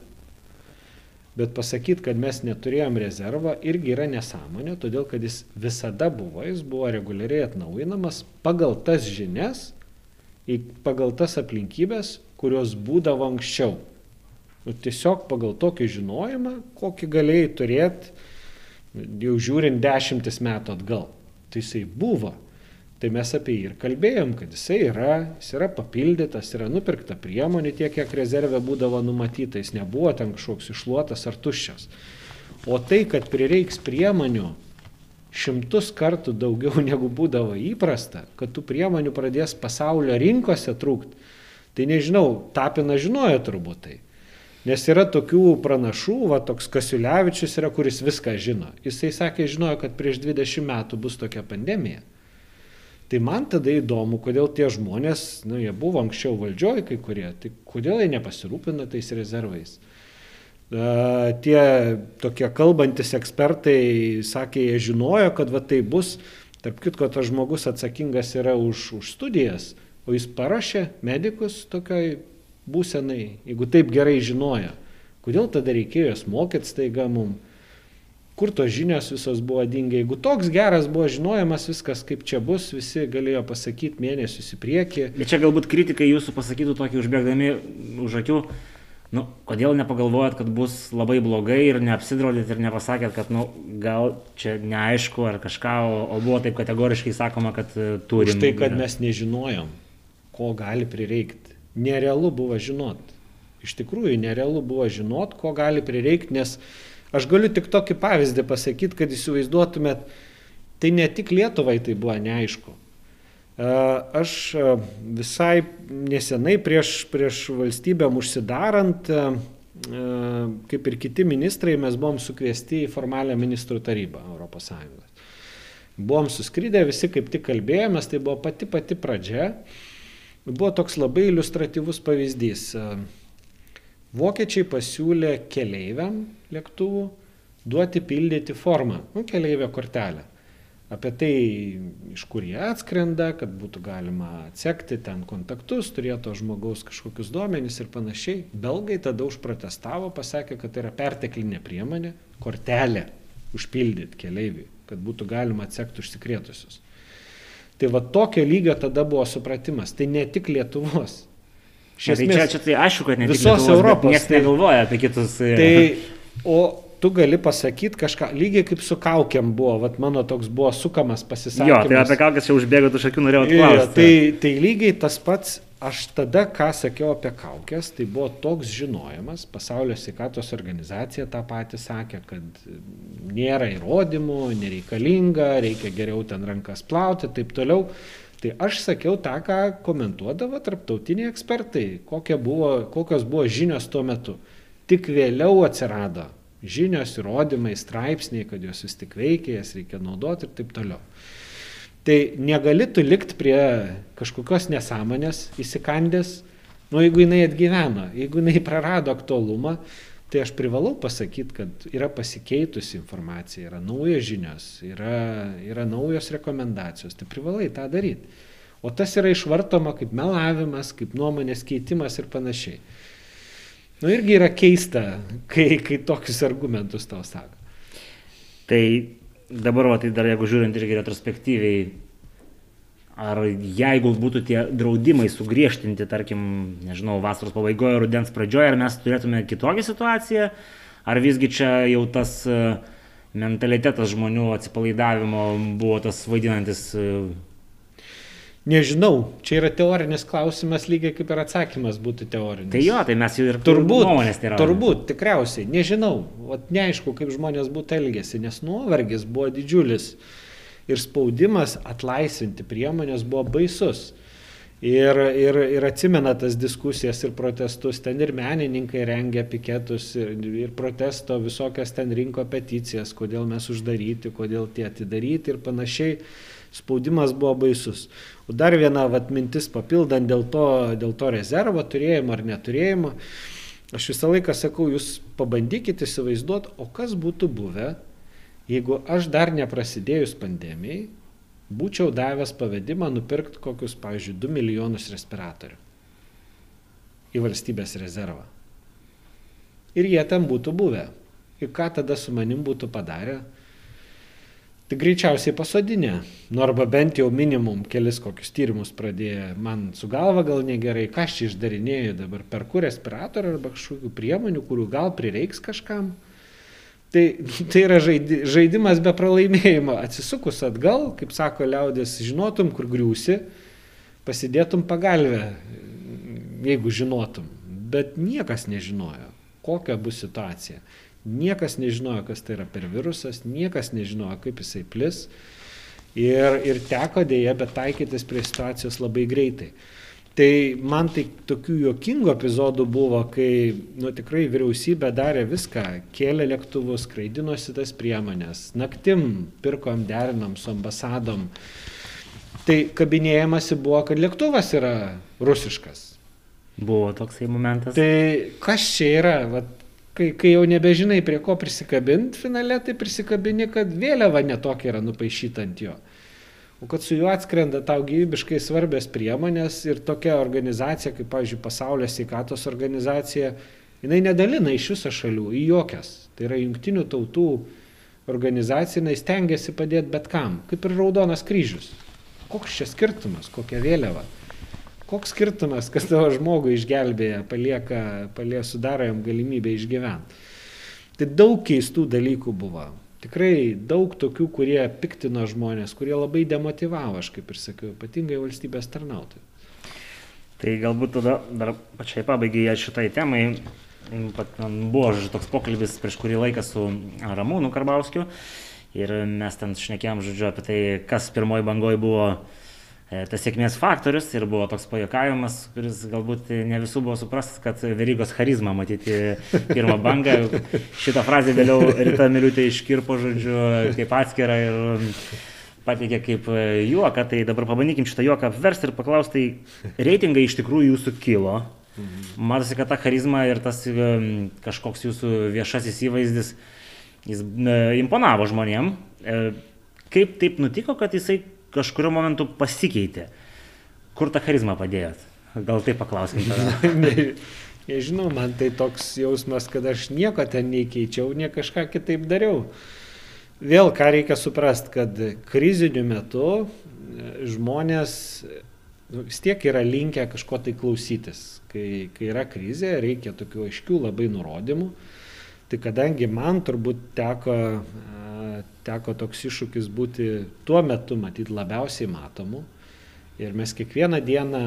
Bet pasakyti, kad mes neturėjom rezervą, irgi yra nesąmonė, todėl kad jis visada buvo, jis buvo reguliariai atnaujinamas pagal tas žinias, pagal tas aplinkybės, kurios būdavo anksčiau. Nu, tiesiog pagal tokį žinojimą, kokį galėjai turėti, jau žiūrint dešimtis metų atgal. Tai jisai buvo. Tai mes apie jį ir kalbėjom, kad jisai yra, jis yra papildytas, yra nupirkta priemonė tiek, kiek rezervė būdavo numatyta, jis nebuvo ten kažkoks išluotas ar tuščias. O tai, kad prireiks priemonių šimtus kartų daugiau negu būdavo įprasta, kad tų priemonių pradės pasaulio rinkose trūkti, tai nežinau, Tapina žinojo turbūt tai. Nes yra tokių pranašų, va toks Kasiulevičius yra, kuris viską žino. Jisai sakė, žinojo, kad prieš 20 metų bus tokia pandemija. Tai man tada įdomu, kodėl tie žmonės, nu, jie buvo anksčiau valdžioj kai kurie, tai kodėl jie nepasirūpina tais rezervais. Tie tokie kalbantis ekspertai sakė, jie žinojo, kad va tai bus, tarp kitko, tas žmogus atsakingas yra už, už studijas, o jis parašė medikus tokioj būsenai, jeigu taip gerai žinojo. Kodėl tada reikėjo jas mokyti staiga mums? kur tos žinios visos buvo dingę. Jeigu toks geras buvo žinojimas viskas, kaip čia bus, visi galėjo pasakyti mėnesius į priekį. Bet čia galbūt kritikai jūsų pasakytų tokį užbėgdami už akių. Nu, kodėl nepagalvojat, kad bus labai blogai ir neapsidraudėt ir nepasakėt, kad nu, gal čia neaišku ar kažką, o, o buvo taip kategoriškai sakoma, kad uh, turim. Už tai, kad mes nežinojom, ko gali prireikti. Nerealu buvo žinot. Iš tikrųjų, nerealu buvo žinot, ko gali prireikti, nes Aš galiu tik tokį pavyzdį pasakyti, kad įsivaizduotumėt, tai ne tik Lietuvai tai buvo neaišku. Aš visai nesenai prieš, prieš valstybėm užsidarant, kaip ir kiti ministrai, mes buvom sukviesti į formalią ministrų tarybą ES. Buvom suskrydę, visi kaip tik kalbėjomės, tai buvo pati pati pradžia. Buvo toks labai iliustratyvus pavyzdys. Vokiečiai pasiūlė keleiviam lėktuvų duoti pildyti formą, nu, keleivio kortelę. Apie tai, iš kur jie atskrenda, kad būtų galima atsekti ten kontaktus, turėto žmogaus kažkokius duomenys ir panašiai. Belgai tada užprotestavo, pasakė, kad tai yra perteklinė priemonė, kortelė užpildyti keleiviui, kad būtų galima atsekti užsikrėtusius. Tai va tokio lygio tada buvo supratimas. Tai ne tik Lietuvos, esmės, tai čia, čia tai aišku, kad ne visos Lietuvos, Europos. Niekas tai, negalvoja apie kitus. E, tai, o tu gali pasakyti kažką, lygiai kaip su kaukiam buvo, vat mano toks buvo sukamas pasisakymas. Jo, tai apie kaukės jau užbėgo už akių norėjau klausti. Tai, tai lygiai tas pats, aš tada, ką sakiau apie kaukės, tai buvo toks žinojimas, pasaulio sveikatos organizacija tą patį sakė, kad nėra įrodymų, nereikalinga, reikia geriau ten rankas plauti taip toliau. Tai aš sakiau tą, ką komentuodavo tarptautiniai ekspertai, buvo, kokios buvo žinios tuo metu. Tik vėliau atsirado žinios, įrodymai, straipsniai, kad jos vis tik veikia, jas reikia naudoti ir taip toliau. Tai negali tu likti prie kažkokios nesąmonės įsikandęs, nu jeigu jinai atgyveno, jeigu jinai prarado aktualumą, tai aš privalau pasakyti, kad yra pasikeitusi informacija, yra naujos žinios, yra, yra naujos rekomendacijos, tai privalai tą daryti. O tas yra išvartoma kaip melavimas, kaip nuomonės keitimas ir panašiai. Nu irgi yra keista, kai, kai tokius argumentus tau sako. Tai dabar, va, tai dar jeigu žiūrint irgi retrospektyviai, ar jeigu būtų tie draudimai sugriežtinti, tarkim, nežinau, vasaros pabaigoje, rudens pradžioje, ar mes turėtume kitokią situaciją, ar visgi čia jau tas uh, mentalitetas žmonių atsipalaidavimo buvo tas vaidinantis uh, Nežinau, čia yra teorinis klausimas, lygiai kaip ir atsakymas būtų teorinis. Tai jo, tai mes jau ir turbūt, nuomonės yra. Turbūt, tikriausiai, nežinau, o neaišku, kaip žmonės būtų elgėsi, nes nuovargis buvo didžiulis ir spaudimas atlaisvinti priemonės buvo baisus. Ir, ir, ir atsimena tas diskusijas ir protestus, ten ir menininkai rengia piketus ir, ir protesto visokias ten rinko peticijas, kodėl mes uždaryti, kodėl tie atidaryti ir panašiai. Spaudimas buvo baisus. O dar viena vat, mintis papildant dėl to, dėl to rezervo turėjimo ar neturėjimo. Aš visą laiką sakau, jūs pabandykite įsivaizduoti, o kas būtų buvę, jeigu aš dar neprasidėjus pandemijai būčiau davęs pavedimą nupirkti kokius, pavyzdžiui, 2 milijonus respiratorių į valstybės rezervą. Ir jie ten būtų buvę. Ir ką tada su manim būtų padarę? Tai greičiausiai pasodinę. Nu arba bent jau minimum kelis kokius tyrimus pradėję. Man su galva gal negerai, ką aš čia išdarinėjau dabar, per kur respiratorių arba kažkokių priemonių, kurių gal prireiks kažkam. Tai, tai yra žaidi, žaidimas be pralaimėjimo. Atsisukus atgal, kaip sako liaudės, žinotum, kur griūsi, pasidėtum pagalbę, jeigu žinotum. Bet niekas nežinojo, kokia bus situacija. Niekas nežinojo, kas tai yra per virusas, niekas nežinojo, kaip jisai plis. Ir, ir teko dėja, bet taikytis prie situacijos labai greitai. Tai man tai tokių juokingų epizodų buvo, kai nu, tikrai vyriausybė darė viską, kėlė lėktuvus, skraidinosi tas priemonės, naktim pirkom, derinom su ambasadom. Tai kabinėjimasi buvo, kad lėktuvas yra rusiškas. Buvo toksai momentas. Tai kas čia yra? Vat, kai, kai jau nebežinai, prie ko prisikabinti finale, tai prisikabini, kad vėliava netokia yra nupaišyta ant jo. O kad su juo atskrenda tau gyvybiškai svarbios priemonės ir tokia organizacija kaip pavyzdžiui pasaulio sveikatos organizacija jinai nedalina iš viso šalių į jokias. Tai yra jungtinių tautų organizacija jinai stengiasi padėt bet kam kaip ir raudonas kryžius. Koks čia skirtumas kokia vėliava koks skirtumas kas tavo žmogų išgelbėja palieka palie sudaro jam galimybę išgyvent tai daug keistų dalykų buvo tikrai daug tokių kurie piktino žmones kurie labai demotyvavo aš kaip ir sakiau ypatingai valstybės tarnautojus Tai galbūt tada dar pačiai pabaigai šitai temai. Buvo toks pokalbis prieš kurį laiką su Ramūnu Karbauskiu ir mes ten šnekėjom, žodžiu, apie tai, kas pirmoji bangoji buvo tas sėkmės faktorius ir buvo toks pajokavimas, kuris galbūt ne visų buvo suprastas, kad Verygos charizma matyti pirmą bangą. Šitą frazę vėliau Rita Miliutė iškirpo, žodžiu, kaip atskirą ir pateikė kaip juoką. Tai dabar pabandykim šitą juoką apversti ir paklausti, tai reitingai iš tikrųjų jūsų kilo. Matosi, kad ta charizma ir tas kažkoks jūsų viešasis įvaizdis, jis imponavo žmonėm. E, kaip taip nutiko, kad jisai kažkuriuo momentu pasikeitė. Kur tą charizmą padėjot? Gal tai paklauskime. Nežinau, man tai toks jausmas, kad aš nieko ten neįkeičiau, ne kažką kitaip dariau. Vėl ką reikia suprasti, kad kriziniu metu e, žmonės nu, vis tiek yra linkę kažko tai klausytis. Kai, kai yra krizė, reikia tokių aiškių labai nurodymų. Tai kadangi man turbūt teko teko toks iššūkis būti tuo metu matyt labiausiai matomu. Ir mes kiekvieną dieną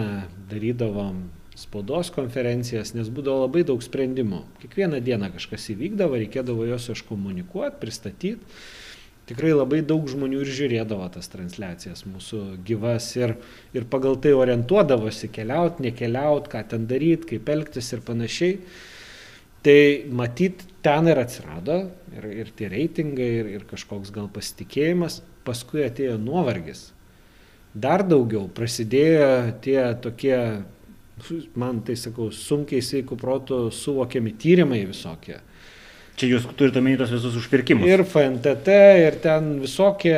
darydavom spaudos konferencijas, nes būdavo labai daug sprendimų. Kiekvieną dieną kažkas įvykdavo, reikėdavo juos iškomunikuoti, pristatyti. Tikrai labai daug žmonių ir žiūrėdavo tas transliacijas mūsų gyvas ir, ir pagal tai orientuodavosi keliaut, nekeliaut, ką ten daryti, kaip elgtis ir panašiai. Tai matyt, ten ir atsirado ir, ir tie reitingai, ir, ir kažkoks gal pasitikėjimas, paskui atėjo nuovargis. Dar daugiau prasidėjo tie tokie, man tai sakau, sunkiai sveikų protų suvokiami tyrimai visokie Čia jūs turite omeny tos visus užpirkimus. Ir FNTT, ir ten visokie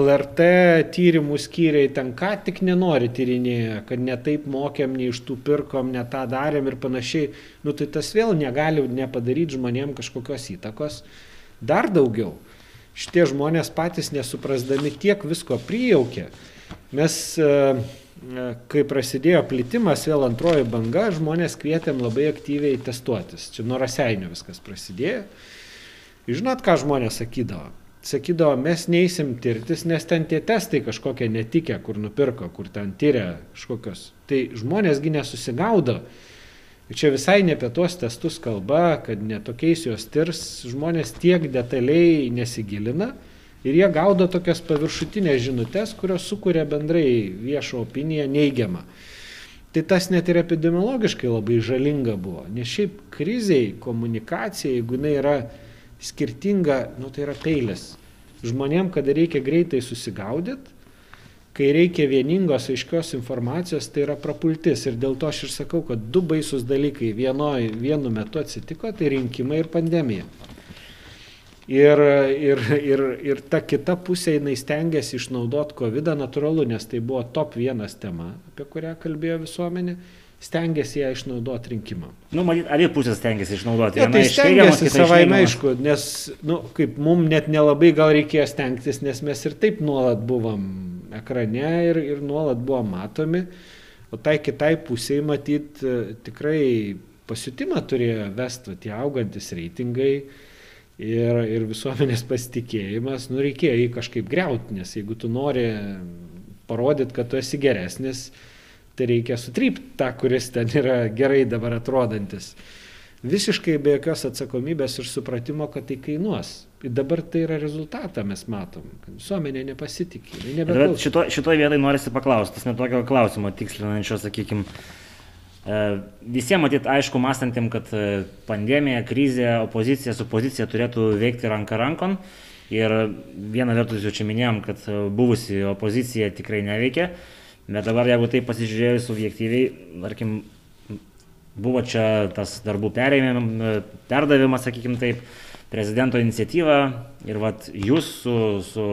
LRT tyrimų skyriai, ten ką tik nenori tyrinėję, kad netaip mokėm, ne iš tų pirkom, ne tą darėm ir panašiai. Nu tai tas vėl negali nepadaryti žmonėm kažkokios įtakos. Dar daugiau. šitie žmonės patys nesuprasdami tiek visko prijaukė. Mes, e, kai prasidėjo plitimas, vėl antroji banga, žmonės kvietėm labai aktyviai testuotis. Čia nuo raseinio viskas prasidėjo. Žinot, ką žmonės sakydavo? Sakydavo, mes neįsim tirtis, nes ten tie testai kažkokie netikė, kur nupirko, kur ten tyria kažkokios. Tai žmonėsgi nesusigaudo. Ir čia visai ne apie tuos testus kalba, kad netokiais juos tirs, žmonės tiek detaliai nesigilina ir jie gaudo tokias paviršutinės žinutės, kurios sukuria bendrai viešo opiniją neigiamą. Tai tas net ir epidemiologiškai labai žalinga buvo, nes šiaip kriziai, komunikacija, jeigu jinai yra skirtinga, nu tai yra peilis. Žmonėm, kada reikia greitai susigaudyti, kai reikia vieningos aiškios informacijos, tai yra prapultis. Ir dėl to aš ir sakau, kad du baisus dalykai vienoj, vienu metu atsitiko, tai rinkimai ir pandemija. Ir, ir, ir, ir ta kita pusė, jinai stengiasi išnaudoti COVID natūralu, nes tai buvo top vienas tema, apie kurią kalbėjo visuomenė stengiasi ją išnaudoti rinkimam. Nu, matyt, abi pusės stengiasi išnaudoti. Ja, tai stengiasi savaime aišku, nes, nu, kaip mums net nelabai gal reikėjo stengtis, nes mes ir taip nuolat buvom ekrane ir, ir nuolat buvom matomi, o tai kitai pusiai matyt tikrai pasiutimą turėjo vesti tie augantis reitingai ir, ir visuomenės pasitikėjimas, nu reikėjo jį kažkaip greuti, nes jeigu tu nori parodyti, kad tu esi geresnis, tai reikia sutrypti tą, kuris ten yra gerai dabar atrodantis. Visiškai be jokios atsakomybės ir supratimo, kad tai kainuos. Ir dabar tai yra rezultatą mes matom, kad visuomenė nepasitikė. Šito, šitoje vietoje norisi paklausti, tas netokio klausimo tikslinančio, sakykime, visiems matyt aišku mąstantiem, kad e, pandemija, krizė, opozicija su pozicija turėtų veikti ranką rankon. Ir viena vertus jau čia minėjom, kad e, buvusi opozicija tikrai neveikia. Bet dabar, jeigu tai pasižiūrėjus subjektyviai, tarkim, buvo čia tas darbų perdavimas, sakykim taip, prezidento iniciatyva ir vat jūs su, su,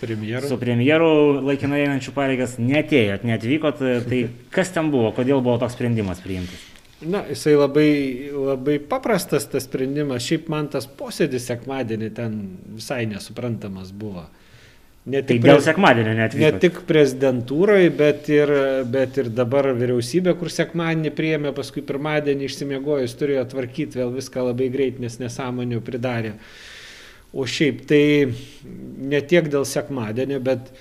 premjeru. su premjeru laikinai einančių pareigas netėjot, neatvykot, tai kas ten buvo, kodėl buvo toks sprendimas priimtas? Na, jisai labai, labai paprastas tas sprendimas, šiaip man tas posėdis sekmadienį ten visai nesuprantamas buvo. Ne tik, tai dėl sekmadienio net. Ne tik prezidentūrai, bet ir, bet ir dabar vyriausybė, kur sekmadienį priėmė, paskui pirmadienį išsimiegojus turėjo tvarkyti vėl viską labai greit, nes nesąmonių pridarė. O šiaip tai ne tiek dėl sekmadienio, bet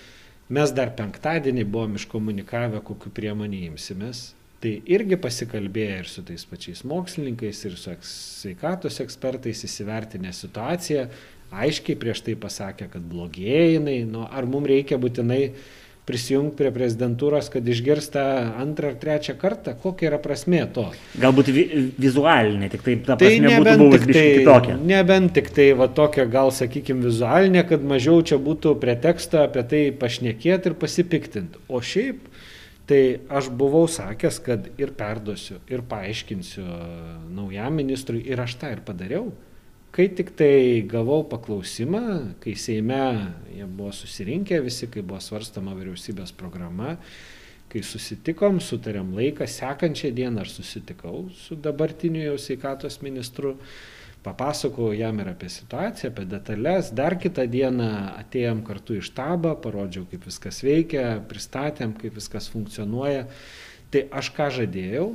mes dar penktadienį buvom iškomunikavę, kokiu priemonį imsimės. Tai irgi pasikalbėję ir su tais pačiais mokslininkais, ir su sveikatos ekspertais įsivertinę situaciją, aiškiai prieš tai pasakė, kad blogėja jinai, nu, ar mums reikia būtinai prisijungti prie prezidentūros, kad išgirsta antrą ar trečią kartą, kokia yra prasmė to. Galbūt vi vizualinė, tik tai ta prasme tai būtų buvus tai, kitokia. Nebent tik tai va tokia, gal sakykime, vizualinė, kad mažiau čia būtų preteksto apie tai pašnekėti ir pasipiktinti. O šiaip, tai aš buvau sakęs, kad ir perduosiu, ir paaiškinsiu naujam ministrui, ir aš tą ir padariau kai tiktai gavau paklausimą kai seime jie buvo susirinkę visi kai buvo svarstoma vyriausybės programa kai susitikom sutarėm laiką sekančią dieną aš susitikau su dabartiniu jau sveikatos ministru papasakojau jam ir apie situaciją apie detales dar kitą dieną atėjom kartu į štabą parodžiau kaip viskas veikia pristatėm kaip viskas funkcionuoja. Tai aš ką žadėjau?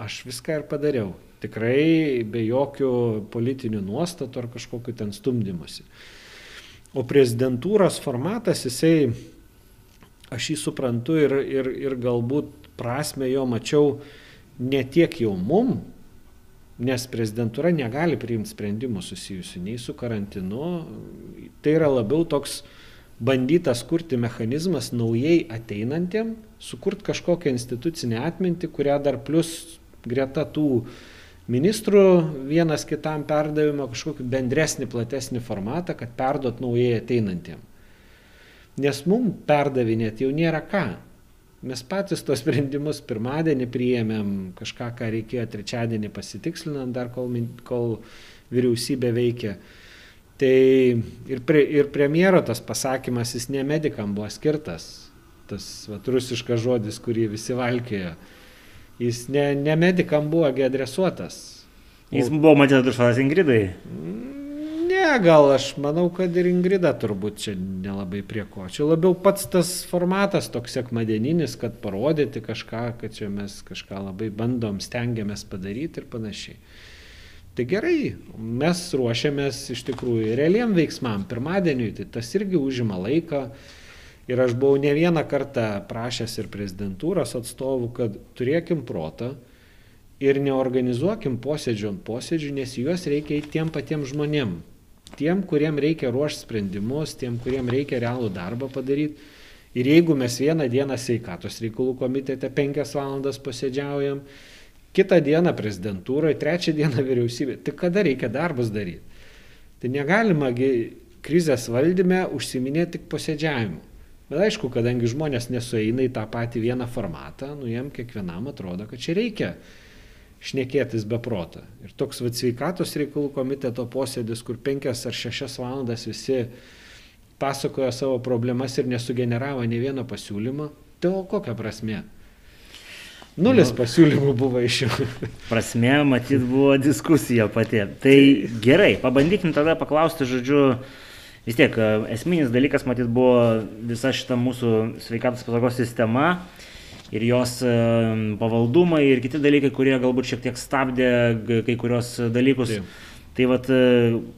Aš viską ir padariau tikrai be jokių politinių nuostatų ar kažkokiu ten stumdymusi. O prezidentūros formatas, jisai, aš jį suprantu ir, ir, ir galbūt prasme jo mačiau ne tiek jau mum, nes prezidentūra negali priimti sprendimų susijusių nei su karantinu, tai yra labiau toks bandytas kurti mechanizmas naujai ateinantiem, sukurti kažkokią institucinę atmintį, kurią dar plus greta tų uh, ministrų vienas kitam perdavimo kažkokį bendresnį, platesnį formatą, kad perduot naujai ateinantiem. Nes mum perdavinėti jau nėra ką. Mes patys tos sprendimus pirmadienį priėmėm, kažką, ką reikėjo trečiadienį pasitikslinant, dar kol, kol vyriausybė veikia. Tai ir, pre, ir premjero tas pasakymas, jis ne medikam buvo skirtas, tas vat, rusiškas žodis, kurį visi valkėjo Jis ne, ne medikam buvo adresuotas. Jis buvo matyt adresuotas Ingridai. Ne, gal aš manau, kad ir Ingrida turbūt čia nelabai prie ko. Čia labiau pats tas formatas toks sekmadieninis, kad parodyti kažką, kad čia mes kažką labai bandom, stengiamės padaryti ir panašiai. Tai gerai, mes ruošiamės iš tikrųjų realiam veiksmam pirmadieniui, tai tas irgi užima laiką. Ir aš buvau ne vieną kartą prašęs ir prezidentūros atstovų, kad turėkim protą ir neorganizuokim posėdžių ant posėdžių, nes juos reikia į tiem patiem žmonėm. Tiem, kuriem reikia ruošti sprendimus, tiem, kuriem reikia realų darbą padaryti. Ir jeigu mes vieną dieną sveikatos reikalų komitete penkias valandas posėdžiaujam, kitą dieną prezidentūroje, trečią dieną vyriausybė, tai kada reikia darbus daryti? Tai negalima krizės valdyme užsiminėti tik posėdžiavimu. Bet aišku, kadangi žmonės nesueina į tą patį vieną formatą, nu jiem kiekvienam atrodo, kad čia reikia šnekėtis be proto. Ir toks vad sveikatos reikalų komiteto posėdis, kur penkias ar šešias valandas visi pasakojo savo problemas ir nesugeneravo ne vieno pasiūlymo, tai o kokia prasme? Nulis nu, pasiūlymų buvo iš jų. Prasme, matyt, buvo diskusija pati. Tai gerai, pabandykim tada paklausti, žodžiu, vis tiek esminis dalykas, matyt, buvo visa šita mūsų sveikatos apsaugos sistema ir jos pavaldumai ir kiti dalykai, kurie galbūt šiek tiek stabdė kai kurios dalykus. Taip. Tai vat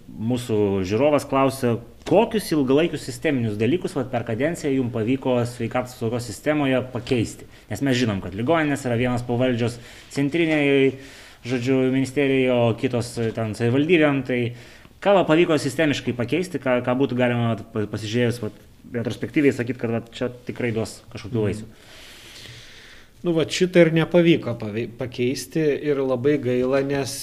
mūsų žiūrovas klausia, kokius ilgalaikius sisteminius dalykus vat, per kadenciją jums pavyko sveikatos apsaugos sistemoje pakeisti. Nes mes žinom, kad ligoninės yra vienas pavaldžios centriniai, žodžiu, ministerijai, o kitos ten savivaldybėm. Tai ką va, pavyko sistemiškai pakeisti, ką, ką būtų galima pasižiūrėjus vat, retrospektyviai sakyti, kad vat, čia tikrai duos kažkokių mhm. vaisių. Mm. Nu, va šitą ir nepavyko pakeisti ir labai gaila, nes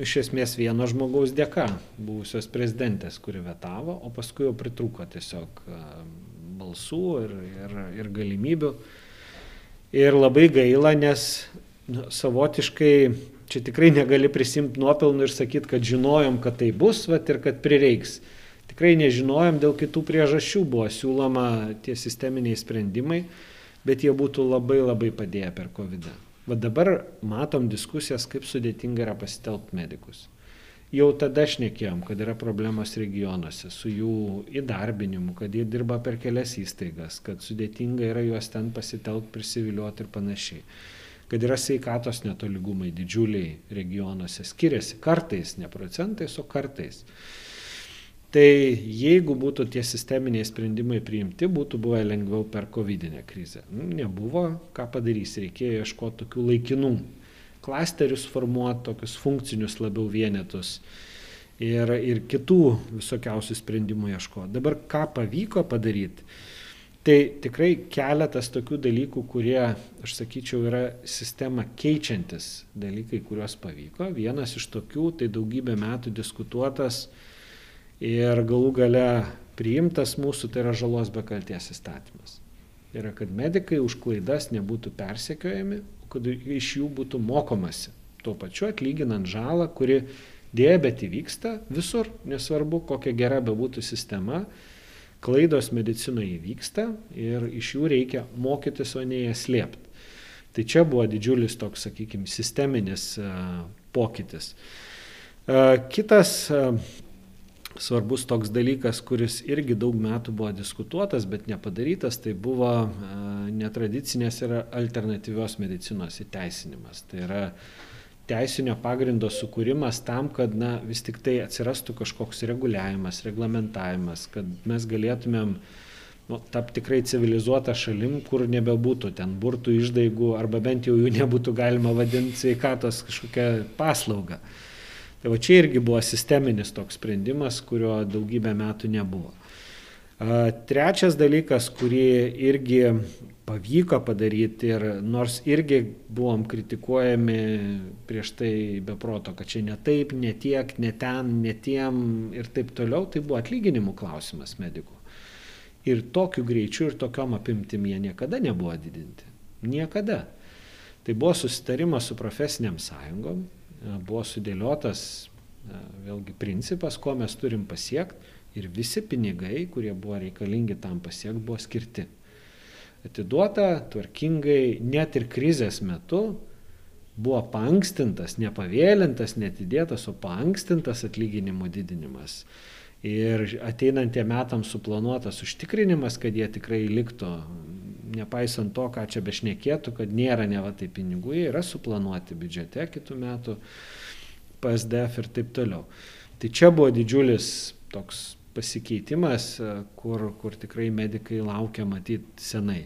iš esmės vieno žmogaus dėka, buvusios prezidentės, kuri vetavo, o paskui jau pritruko tiesiog balsų ir, ir, ir galimybių. Ir labai gaila, nes nu, savotiškai čia tikrai negali prisimti nuopelnų ir sakyti, kad žinojom, kad tai bus, vat, ir kad prireiks. Tikrai nežinojom, dėl kitų priežasčių buvo siūloma tie sisteminiai sprendimai, bet jie būtų labai labai padėję per COVID. -ą. Va dabar matom diskusijas, kaip sudėtinga yra pasitelkti medikus. Jau tada šnekėjom, kad yra problemos regionuose su jų įdarbinimu, kad jie dirba per kelias įstaigas, kad sudėtinga yra juos ten pasitelkti, prisiviliuoti ir panašiai kad yra sveikatos netolygumai didžiuliai regionuose, skiriasi kartais, ne procentais, o kartais. Tai jeigu būtų tie sisteminiai sprendimai priimti, būtų buvę lengviau per COVID krizę. Nu, nebuvo, ką padarys, reikėjo ieškoti tokių laikinų klasterius formuoti, tokius funkcinius labiau vienetus ir, ir kitų visokiausių sprendimų ieškoti. Dabar ką pavyko padaryti? Tai tikrai keletas tokių dalykų, kurie, aš sakyčiau, yra sistema keičiantis dalykai, kuriuos pavyko. Vienas iš tokių, tai daugybę metų diskutuotas ir galų gale priimtas mūsų, tai yra žalos be kalties įstatymas. Tai yra, kad medikai už klaidas nebūtų persekiojami, kad iš jų būtų mokomasi. Tuo pačiu atlyginant žalą, kuri dėja bet įvyksta visur, nesvarbu, kokia gera bebūtų sistema klaidos medicinoje įvyksta ir iš jų reikia mokytis, o ne jas slėpti. Tai čia buvo didžiulis toks, sakykime, sisteminis pokytis. Kitas svarbus toks dalykas, kuris irgi daug metų buvo diskutuotas, bet nepadarytas, tai buvo netradicinės ir alternatyvios medicinos įteisinimas. Tai yra teisinio pagrindo sukūrimas tam, kad na, vis tik tai atsirastų kažkoks reguliavimas, reglamentavimas, kad mes galėtumėm nu, tapti tikrai civilizuotą šalim, kur nebebūtų ten burtų išdaigų arba bent jau jų nebūtų galima vadinti sveikatos kažkokią paslaugą. Tai va čia irgi buvo sisteminis toks sprendimas, kurio daugybę metų nebuvo. Trečias dalykas, kurį irgi pavyko padaryti ir nors irgi buvom kritikuojami prieš tai be proto, kad čia ne taip, ne tiek, ne ten, ne tiem ir taip toliau, tai buvo atlyginimų klausimas medikų. Ir tokiu greičiu ir tokiom apimtim jie niekada nebuvo didinti. Niekada. Tai buvo susitarimas su profesiniam sąjungom, buvo sudėliotas vėlgi principas, ko mes turim pasiekti ir visi pinigai, kurie buvo reikalingi tam pasiekti, buvo skirti. Atiduota tvarkingai, net ir krizės metu buvo pankstintas, nepavėlintas, netidėtas, o pankstintas atlyginimų didinimas. ir ateinantiem metams suplanuotas užtikrinimas, kad jie tikrai liktų, nepaisant to, ką čia bešnekėtų, kad nėra ne va tai pinigų, jie yra suplanuoti biudžete kitų metų, PSDF ir taip toliau. Tai čia buvo didžiulis toks pasikeitimas, kur, kur tikrai medikai laukia matyti senai.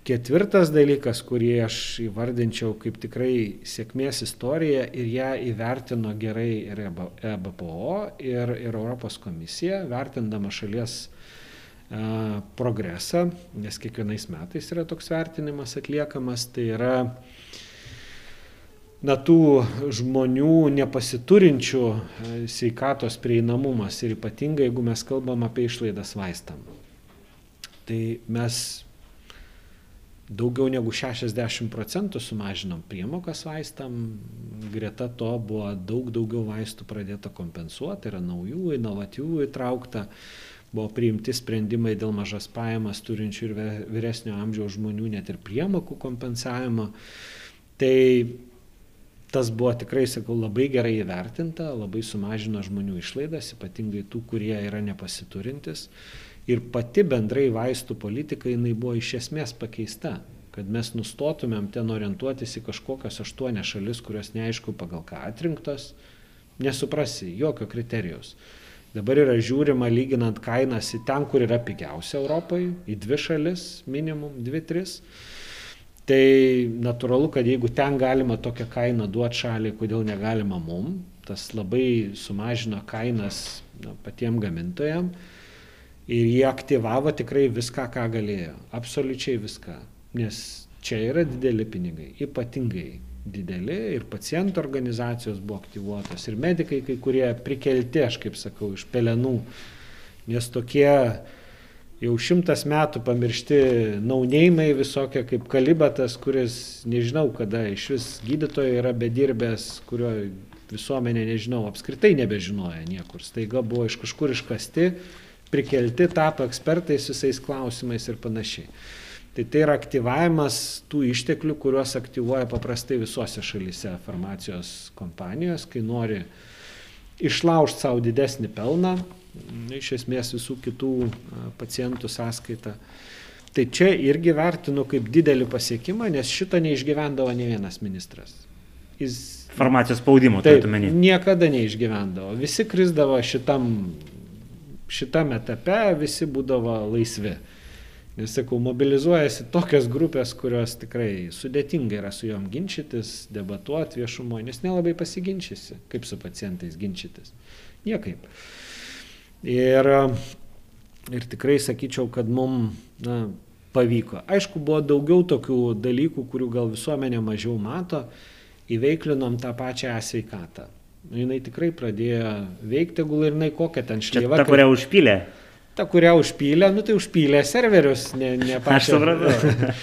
Ketvirtas dalykas, kurį aš įvardinčiau kaip tikrai sėkmės istoriją ir ją įvertino gerai ir EBPO, ir, ir Europos komisija, vertindama šalies a, progresą, nes kiekvienais metais yra toks vertinimas atliekamas, tai yra na, tų žmonių nepasiturinčių sveikatos prieinamumas ir ypatingai, jeigu mes kalbam apie išlaidas vaistam. Tai mes daugiau negu 60 procentų sumažinom priemokas vaistam, greta to buvo daug daugiau vaistų pradėta kompensuoti, yra naujų, inovatyvių įtraukta, buvo priimti sprendimai dėl mažas pajamas turinčių ir vyresnio amžiaus žmonių net ir priemokų kompensavimo. Tai tas buvo tikrai, sakau, labai gerai įvertinta, labai sumažino žmonių išlaidas, ypatingai tų, kurie yra nepasiturintis ir pati bendrai vaistų politika jinai buvo iš esmės pakeista kad mes nustotumėm ten orientuotis į kažkokias aštuonias šalis, kurios neaišku pagal ką atrinktos, nesuprasi jokio kriterijaus. Dabar yra žiūrima lyginant kainas į ten, kur yra pigiausia Europoje, į dvi šalis, minimum dvi, tris. Tai natūralu, kad jeigu ten galima tokią kainą duoti šaliai, kodėl negalima mum, tas labai sumažino kainas na, patiem gamintojam ir jie aktyvavo tikrai viską, ką galėjo. Absoliučiai viską. Nes čia yra dideli pinigai, ypatingai dideli ir pacientų organizacijos buvo aktyvuotos ir medikai kai kurie prikelti, aš kaip sakau, iš pelenų. Nes tokie jau šimtas metų pamiršti naunėjimai visokie kaip kalibatas, kuris nežinau, kada iš vis gydytojo yra bedirbęs, kurio visuomenė, nežinau, apskritai nebežinoja niekur. Staiga buvo iš kažkur iškasti prikelti, tapo ekspertais visais klausimais ir panašiai. Tai tai yra aktyvavimas tų išteklių, kuriuos aktyvuoja paprastai visose šalyse farmacijos kompanijos, kai nori išlaužti savo didesnį pelną, iš esmės visų kitų pacientų sąskaitą. Tai čia irgi vertinu kaip didelį pasiekimą, nes šito neišgyvendavo ne vienas ministras. Jis farmacijos spaudimo, tai turėtumėte. Niekada neišgyvendavo. Visi krizdavo šitam šitam etape visi būdavo laisvi. Nes sakau, mobilizuojasi tokios grupės, kurios tikrai sudėtinga yra su juom ginčytis, debatuoti viešumoje, nes nelabai pasiginčysi, kaip su pacientais ginčytis. Niekaip. Ir, ir tikrai sakyčiau, kad mums na, pavyko. Aišku, buvo daugiau tokių dalykų, kurių gal visuomenė mažiau mato, įveiklinom tą pačią sveikatą Nu, jinai tikrai pradėjo veikti, gul ir jinai kokia ten šlyva. Ta, kurią užpylė. Ta, kurią užpylė, nu tai užpylė serverius, ne, ne pačią. Aš supratau.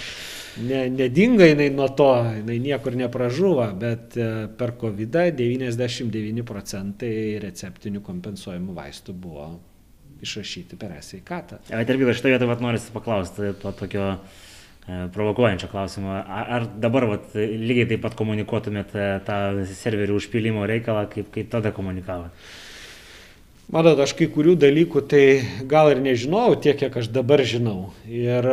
Ne, nedinga jinai nuo to, jinai niekur nepražuvo, bet e, per COVID 99 procentai receptinių kompensuojamų vaistų buvo išrašyti per esveikatą. Bet ir šitoje vietoje noriu paklausti to tokio E, provokuojančio klausimo. Ar dabar vat, lygiai taip pat komunikuotumėt e, tą serverių užpilimo reikalą, kaip, kaip tada komunikavot? Matot, aš kai kurių dalykų tai gal ir nežinau tiek, kiek aš dabar žinau. Ir,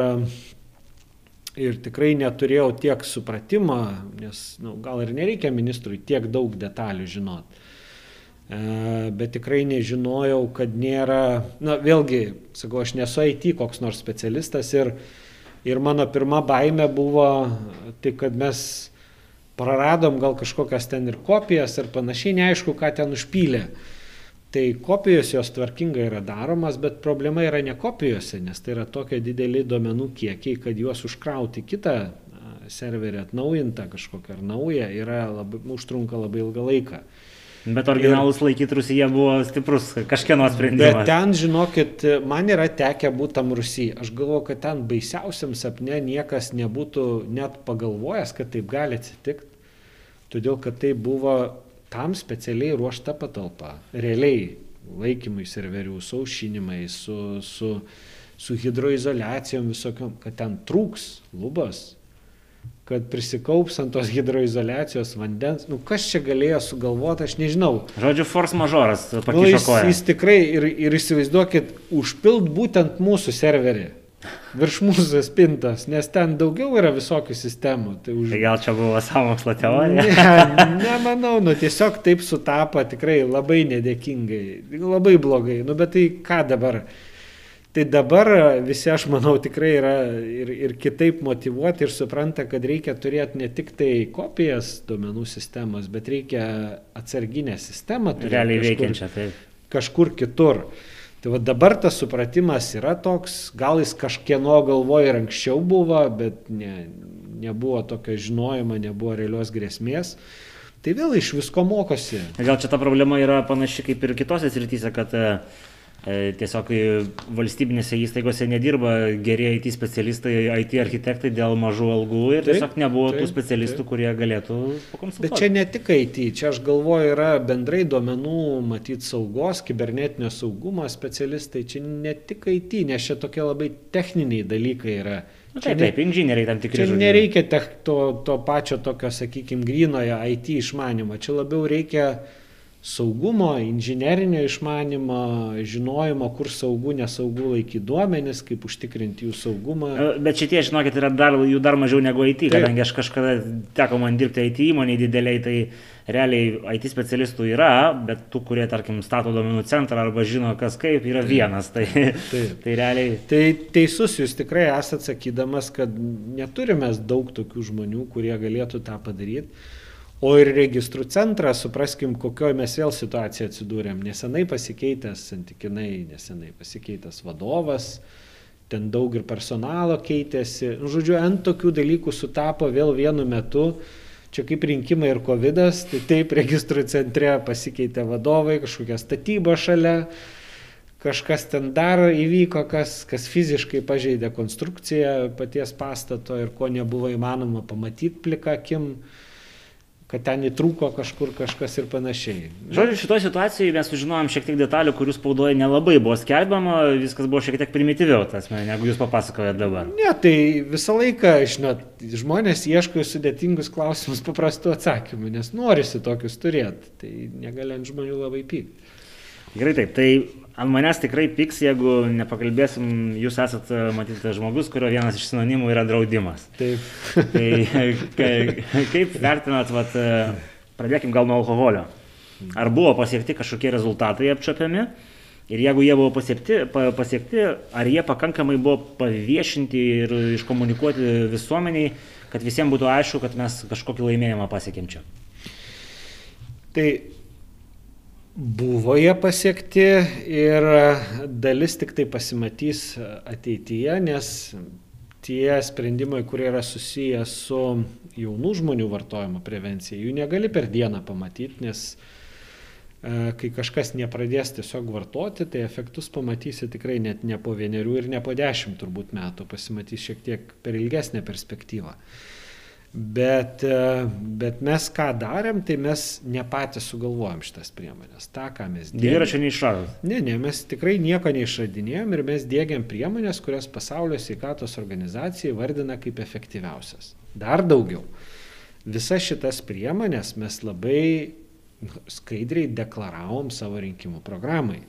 ir tikrai neturėjau tiek supratimo, nes nu, gal ir nereikia ministrui tiek daug detalių žinot. E, bet tikrai nežinojau, kad nėra, na vėlgi, sakau, aš nesu IT koks nors specialistas ir ir mano pirma baimė buvo tai kad mes praradom gal kažkokias ten ir kopijas ir panašiai neaišku ką ten užpylė tai kopijos jos tvarkingai yra daromos bet problema yra ne kopijose nes tai yra tokie dideli duomenų kiekiai kad juos užkrauti kitą serverį atnaujintą kažkokią ar naują yra labai užtrunka labai ilgą laiką Bet originalus laikyti Rusiją buvo stiprus kažkieno sprendimas. Bet ten, žinokit, man yra tekę būti tam Rusijai. Aš galvoju, kad ten baisiausiam sapne niekas nebūtų net pagalvojęs, kad taip gali atsitikti. Todėl, kad tai buvo tam specialiai ruošta patalpa. Realiai laikymui serverių, saušinimai, su, su, su hidroizolacijom visokiam, kad ten trūks lubos. kad prisikaups ant tos hidroizolacijos vandens. Nu, kas čia galėjo sugalvoti, aš nežinau. Žodžiu, force majoras Nu, pakišo jis, koją. jis tikrai ir, ir įsivaizduokit, užpild būtent mūsų serverį. Virš mūsų spintos, nes ten daugiau yra visokių sistemų. Tai už... Tai gal čia buvo sąmokslo teorija? Ne, nemanau, nu tiesiog taip sutapo tikrai labai nedėkingai, labai blogai. Nu bet tai ką dabar? Tai dabar visi, aš manau, tikrai yra ir, ir kitaip motivuoti ir supranta, kad reikia turėti ne tik tai kopijas duomenų sistemos, bet reikia atsarginę sistemą turėti. Realiai kažkur- veikiančią, taip. kažkur kitur. Tai va dabar tas supratimas yra toks, gal jis kažkieno galvoje ir anksčiau buvo, bet ne, nebuvo tokio žinojimo, nebuvo realios grėsmės. Tai vėl iš visko mokosi. Gal čia ta problema yra panaši kaip ir kitose srityse, kad e, tiesiog e, valstybinėse įstaigose nedirba geri IT specialistai, IT architektai dėl mažų algų ir Taip, tiesiog nebuvo tų taip, specialistų, taip. kurie galėtų Bet pakonsultuoti. čia ne tik IT, čia aš galvoju yra bendrai duomenų, matyt, saugos, kibernetinio saugumo specialistai, čia ne tik IT, nes čia tokie labai techniniai dalykai yra. Na, Čia taip, ne- taip, inžinieriai tam tikri. Čia žodžiu. nereikia tech, to, to pačio tokio, sakykime, grinojo IT išmanimo. Čia labiau reikia saugumo, inžinerinio išmanimo, žinojimo, kur saugu, nesaugu laikyti duomenis, kaip užtikrinti jų saugumą. E, Bet šitie, žinokit, yra dar, jų dar mažiau negu IT, kadangi aš kažkada teko man dirbti IT įmoniai dideliai, tai realiai IT specialistų yra, bet tų, kurie, tarkim, stato duomenų centrą arba žino, kas kaip, yra vienas. Tai, Taip. tai realiai Tai teisus jūs tikrai esate sakydamas, kad neturime daug tokių žmonių, kurie galėtų tą padaryti. O ir registrų centrą, supraskim, kokioje mes vėl situacijoje atsidūrėm. Nesenai pasikeitęs, santykinai nesenai pasikeitęs vadovas, ten daug ir personalo keitėsi. Nu, žodžiu, ant tokių dalykų sutapo vėl vienu metu. Čia kaip rinkimai ir COVID, tai taip registrų centre pasikeitė vadovai, kažkokia statyba šalia, kažkas ten dar įvyko, kas, kas fiziškai pažeidė konstrukciją paties pastato ir ko nebuvo įmanoma pamatyti plika akim, kad ten įtrūko kažkur kažkas ir panašiai. Žodžiu, šitoje situacijoje mes sužinojom šiek tiek detalių, kurių spaudoje nelabai buvo skelbiama, viskas buvo šiek tiek primityviau, tas, negu jūs papasakojate dabar. Ne, tai visą laiką, žinot, žmonės ieško sudėtingus klausimus paprastų atsakymų, nes norisi tokius turėti, tai negali ant žmonių labai pykti. Gerai, taip, tai ant manęs tikrai piks, jeigu nepakalbėsim, jūs esate, matyti, žmogus, kurio vienas iš sinonimų yra draudimas. Taip. Tai ka- kaip vertinat, vat, pradėkim gal nuo alkoholio. Ar buvo pasiekti kažkokie rezultatai apčiopiami? Ir jeigu jie buvo pasiekti, pa- pasiekti, ar jie pakankamai buvo paviešinti ir iškomunikuoti visuomeniai, kad visiems būtų aišku, kad mes kažkokį laimėjimą pasiekėm čia? Tai buvo jie pasiekti ir dalis tik tai pasimatys ateityje, nes tie sprendimai, kurie yra susiję su jaunų žmonių vartojimo prevencija, jų negali per dieną pamatyti, nes e, kai kažkas nepradės tiesiog vartoti, tai efektus pamatysi tikrai net ne po vienerių ir ne po dešimt turbūt metų, pasimatys šiek tiek per ilgesnę perspektyvą. Bet, e, bet mes ką darėm, tai mes ne patys sugalvojom šitas priemonės. Ta, ką mes Dviračio neišradot. Ne, ne, mes tikrai nieko neišradinėjom ir mes dėgiam priemonės, kurias pasaulio sveikatos organizacija vardina kaip efektyviausias. Dar daugiau. Visas šitas priemonės mes labai skaidriai deklaravom savo rinkimų programai.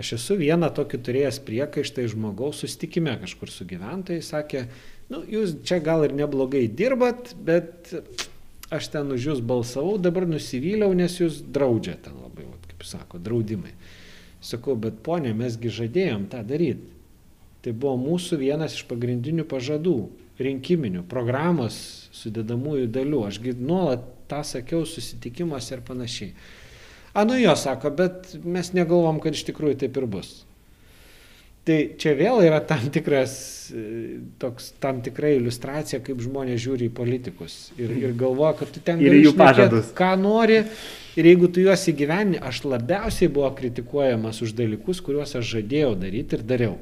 Aš esu vieną tokį turėjęs priekaištą iš žmogaus sustikime kažkur su gyventojai, sakė, nu, jūs čia gal ir neblogai dirbat, bet aš ten už jūs balsavau, dabar nusivyliau, nes jūs draudžia ten labai, vat, kaip sako, draudimai. Sakau, bet ponė, mesgi žadėjom tą daryti. Tai buvo mūsų vienas iš pagrindinių pažadų, rinkiminių, programos sudėdamųjų dalių. Ašgi nuolat tą sakiau susitikimuose ir panašiai. A, nu jo, sako, bet mes negalvom, kad iš tikrųjų taip ir bus. Tai čia vėl yra tam tikras, e, toks, tam tikra iliustracija, kaip žmonės žiūri į politikus. Ir, ir galvoja, kad tu ten gali pažadus. ką nori. Ir jeigu tu juos įgyveni, aš labiausiai buvo kritikuojamas už dalykus, kuriuos aš žadėjau daryti ir dariau.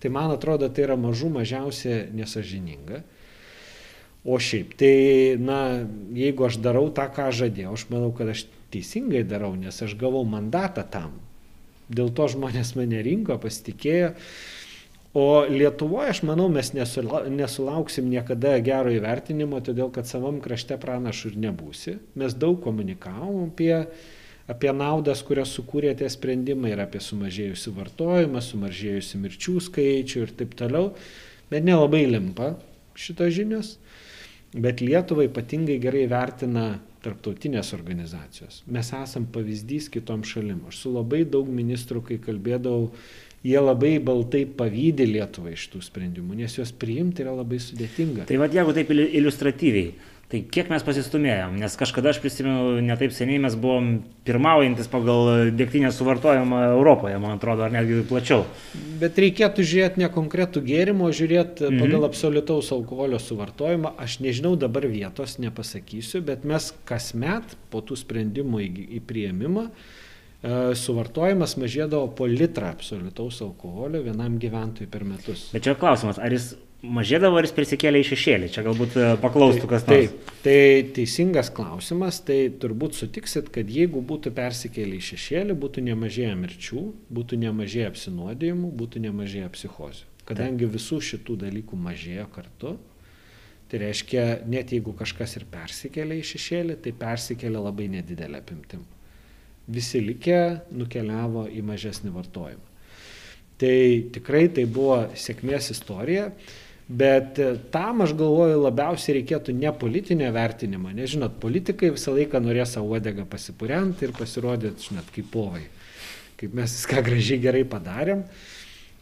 Tai man atrodo, tai yra mažų mažiausia nesažininga. O šiaip, tai, na, jeigu aš darau tą, ką žadėjau, aš manau, kad aš teisingai darau, nes aš gavau mandatą tam. Dėl to žmonės mane rinko, pasitikėjo. O Lietuvoje, aš manau, mes nesula, nesulauksim niekada gero įvertinimo, todėl kad savam krašte pranašų ir nebūsi. Mes daug komunikavom apie, apie naudas, kurias sukūrė tie sprendimai ir apie sumažėjusių vartojimą, sumažėjusių mirčių skaičių ir taip toliau. Bet nelabai limpa šitos žinios. Bet Lietuva ypatingai gerai vertina tarptautinės organizacijos. Mes esam pavyzdys kitom šalim. Aš su labai daug ministrų, kai kalbėdavau, jie labai baltai pavydė Lietuvai iš tų sprendimų, nes juos priimti yra labai sudėtinga. Tai vad jeigu taip iliustratyviai, tai kiek mes pasistumėjom, nes kažkada aš prisimenu, netaip seniai mes buvom pirmaujantis pagal dėktinę suvartojimą Europoje, man atrodo, ar netgi plačiau. Bet reikėtų žiūrėti ne konkretų gėrimo, žiūrėti mhm. pagal absoliutaus alkoholio suvartojimą. Aš nežinau dabar vietos, nepasakysiu, bet mes kasmet po tų sprendimų į, į prieimimą E, suvartojimas mažėdavo po litrą absoliutaus alkoholio vienam gyventojui per metus. Bet čia klausimas, ar jis mažėdavo ar jis prisikėlė į šešėlį? Čia galbūt e, paklaustų kas nors. Taip, tai teisingas klausimas, tai turbūt sutiksit, kad jeigu būtų persikėlę į šešėlį, būtų nemažėję mirčių, būtų nemažėję apsinuodėjimų, būtų nemažėję psichozių. Kadangi Taip. visų šitų dalykų mažėjo kartu, tai reiškia, net jeigu kažkas ir persikėlė į šešėlį, tai persikėlė labai nedidelė apimtim visi likę nukeliavo į mažesnį vartojimą. Tai tikrai tai buvo sėkmės istorija, bet tam aš galvoju labiausiai reikėtų ne politinio vertinimo, nes žinot, politikai visą laiką norės savo uodegą pasipurenti ir pasirodyti, žinot, kaip povai, kaip mes viską gražiai gerai padarėm.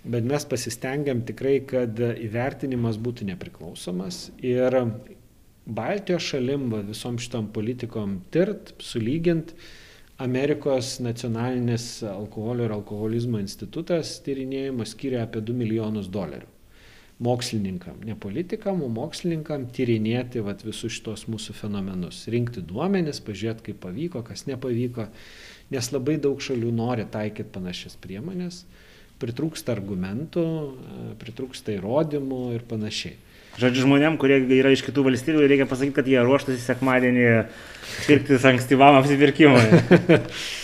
Bet mes pasistengiam tikrai, kad įvertinimas būtų nepriklausomas ir Baltijos šalim, visom šitom politikom tirt, sulygint, Amerikos nacionalinis alkoholio ir alkoholizmo institutas tyrinėjimo skiria apie 2 milijonus dolerių. Mokslininkam, ne politikam, o mokslininkam tyrinėti vat, visus šitos mūsų fenomenus, rinkti duomenis, pažiūrėti, kaip pavyko, kas nepavyko, nes labai daug šalių nori taikyti panašias priemonės, pritrūksta argumentų, pritrūksta įrodymų ir panašiai. Žodžiu, žmonėm, kurie yra iš kitų valstybių, reikia pasakyti, kad jie ruoštasi sekmadienį pirktis ankstyvam apsipirkimui.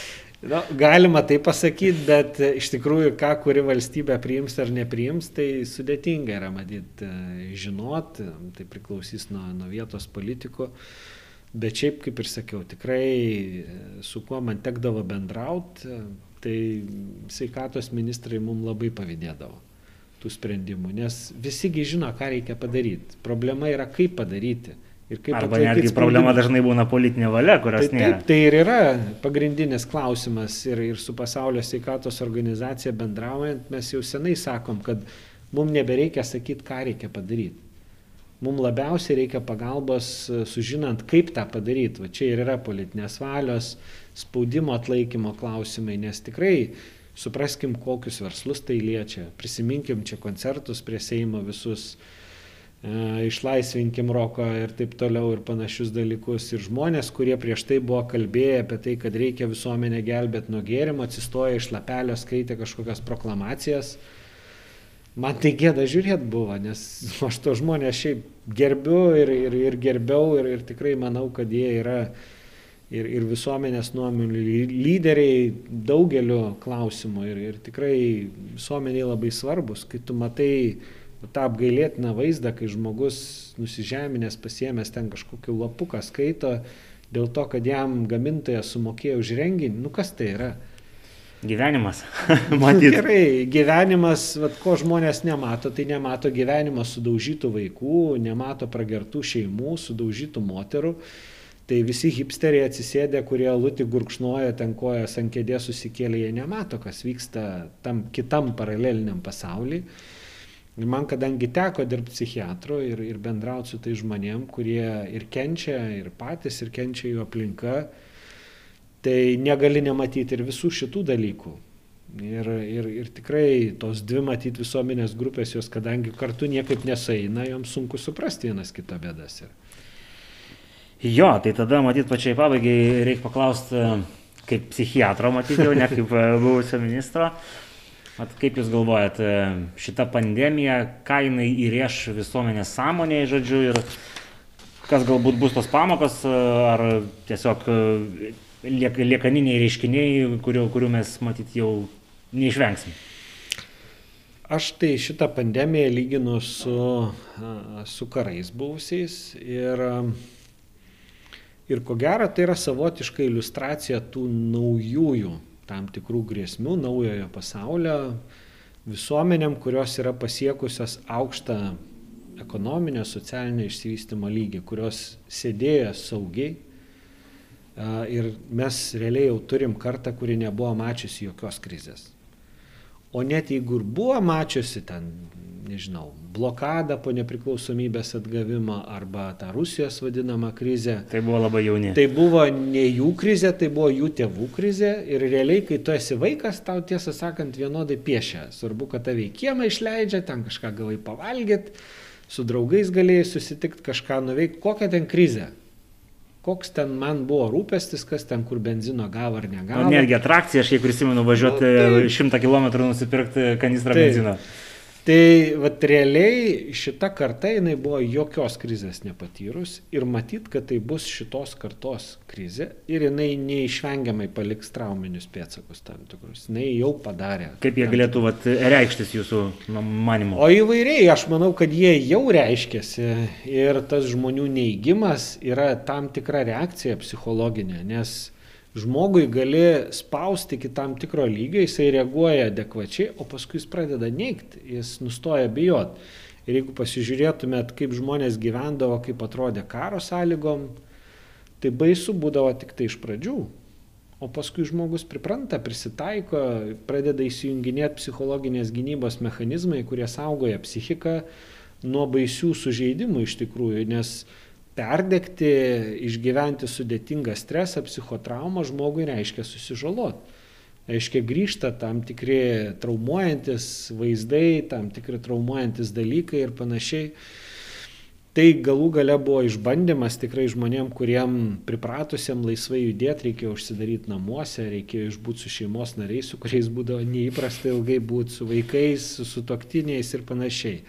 Nu, galima tai pasakyti, bet iš tikrųjų, ką kuri valstybė priims ar nepriims, tai sudėtinga yra matyti, žinot, tai priklausys nuo, nuo vietos politikų. Bet šiaip, kaip ir sakiau, tikrai su kuo man tekdavo bendrauti, tai sveikatos ministrai mums labai pavydėdavo tų sprendimų, nes visigi žino, ką reikia padaryti. Problema yra, kaip padaryti. Arba netgi problema dažnai būna politinė valia, kurios tai, nėra. Taip, tai ir yra pagrindinis klausimas ir, ir su pasaulio sveikatos organizacija bendraujant mes jau senai sakom, kad mums nebereikia sakyti, ką reikia padaryti. Mums labiausiai reikia pagalbos sužinant, kaip tą padaryti. Va čia ir yra politinės valios, spaudimo atlaikymo klausimai, nes tikrai supraskim, kokius verslus tai liečia. Prisiminkim čia koncertus prie Seimo visus, e, išlaisvinkim roką ir taip toliau ir panašius dalykus. Ir žmonės, kurie prieš tai buvo kalbėję apie tai, kad reikia visuomenę gelbėti nuo gėrimo, atsistoja iš lapelio, skaitė kažkokias proklamacijas. Man tai gėda žiūrėti buvo, nes aš to žmonės šiaip gerbiu ir, ir, ir gerbiau ir, ir tikrai manau, kad jie yra ir, ir visuomenės nuomonių lyderiai daugeliu klausimų ir, ir tikrai visuomeniai labai svarbus, kai tu matai tą apgailėtiną vaizdą, kai žmogus nusižeminęs pasiemęs ten kažkokį lapuką skaito dėl to, kad jam gamintojas sumokėjo už renginį, nu kas tai yra? Gyvenimas. Matyt. Gerai, gyvenimas, vat, ko žmonės nemato, tai nemato gyvenimo sudaužytų vaikų, nemato pragertų šeimų, sudaužytų moterų. Tai visi hipsteriai atsisėdę, kurie lūti gurkšnoja ten kojas ant kėdės susikėlė, jie nemato, kas vyksta tam kitam paraleliniam pasauliu. Ir man kadangi teko dirbti psichiatru ir, ir bendrauti su tai žmonėm, kurie ir kenčia, ir patys, ir kenčia jų aplinka, tai negali nematyti ir visų šitų dalykų. Ir, ir, ir tikrai tos dvi matyti visuomenės grupės, jos kadangi kartu niekaip nesaina, joms sunku suprasti vienas kito bėdas. Ir. Jo, tai tada matyt pačiai pabaigai reikia paklausti kaip psichiatro, matyt jau, ne kaip e, buvusio ministro. At kaip Jūs galvojat, e, šita pandemija, ką jinai įrėš visuomenės sąmonėje, žodžiu, ir kas galbūt bus tos pamokos, e, ar tiesiog liek, liekaniniai reiškiniai, kurių, kurių mes matyt jau neišvengsim? Aš tai šitą pandemiją lyginu su, su karais buvusiais ir, ir ko gero tai yra savotiška iliustracija tų naujųjų tam tikrų grėsmių, naujojo pasaulio visuomenėm, kurios yra pasiekusios aukštą ekonominio, socialinio išsivystimo lygį, kurios sėdėjo saugiai. Ir mes realiai jau turim kartą, kuri nebuvo mačiusi jokios krizės. O net jeigu ir buvo mačiusi ten, nežinau, blokadą po nepriklausomybės atgavimo arba tą Rusijos vadinamą krizę. Tai buvo labai jauni. Tai buvo ne jų krizė, tai buvo jų tėvų krizė ir realiai, kai tu esi vaikas, tau tiesą sakant vienodai piešia. Svarbu, kad tave į kiemą išleidžia, ten kažką gavai pavalgyti, su draugais galėjai susitikti, kažką nuveikti, kokią ten krizę koks ten man buvo rūpestis, kas ten kur benzino gavo ar negavo. O netgi atrakcija, aš kiek prisimenu, važiuoti nu, šimtą kilometrų nusipirkti kanistrą taip. benzino. Tai vat realiai šita karta jinai buvo jokios krizės nepatyrus ir matyt, kad tai bus šitos kartos krizė ir jinai neišvengiamai paliks trauminius pėtsakus tam tikrus. Jinai jau padarė. Kaip jie galėtų vat, reikštis jūsų manimu? O įvairiai, aš manau, kad jie jau reiškiasi ir tas žmonių neįgymas yra tam tikra reakcija psichologinė, nes žmogui gali spausti iki tam tikro lygio, jisai reaguoja adekvačiai, o paskui jis pradeda neigti, jis nustoja bijot. Ir jeigu pasižiūrėtumėt, kaip žmonės gyvendavo, kaip atrodė karo sąlygom, tai baisu būdavo tik tai iš pradžių. O paskui žmogus pripranta, prisitaiko, pradeda įsijunginėti psichologinės gynybos mechanizmai, kurie saugoja psichiką nuo baisių sužeidimų iš tikrųjų, nes perdegti, išgyventi sudėtingą stresą, psichotraumą žmogui reiškia susižaloti. Reiškia grįžta tam tikri traumuojantis vaizdai, tam tikri traumuojantis dalykai ir panašiai. Tai galų gale buvo išbandymas tikrai žmonėm, kuriem pripratusiem laisvai judėti, reikėjo užsidaryti namuose, reikėjo išbūti su šeimos nariais, su kuriais būdavo neįprasta ilgai būti, su vaikais, su toktiniais ir panašiai.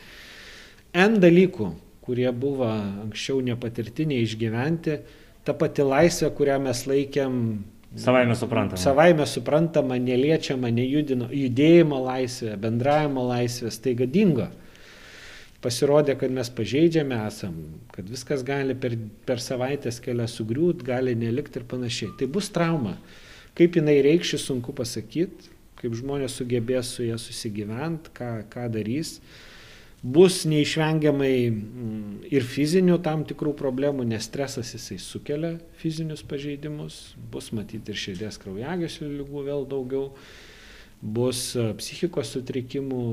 N dalykų, kurie buvo anksčiau nepatirtiniai išgyventi, ta pati laisvė, kurią mes laikėm Savaime suprantama. Savaime suprantama, neliečiama, nejudino, judėjimo laisvė, bendravimo laisvė staiga dingo. Pasirodė, kad mes pažeidžiami esam, kad viskas gali per, per savaitės kelią sugriūt, gali nelikti ir panašiai. Tai bus trauma. Kaip jinai reikšis, sunku pasakyti, kaip žmonės sugebės su ją susigyventi, ką, ką darys. Uh, bus neišvengiamai mm, ir fizinių tam tikrų problemų, nes stresas jisai sukelia fizinius pažeidimus, bus matyti ir širdies kraujagyslių lygų vėl daugiau, bus e, psichikos sutrikimų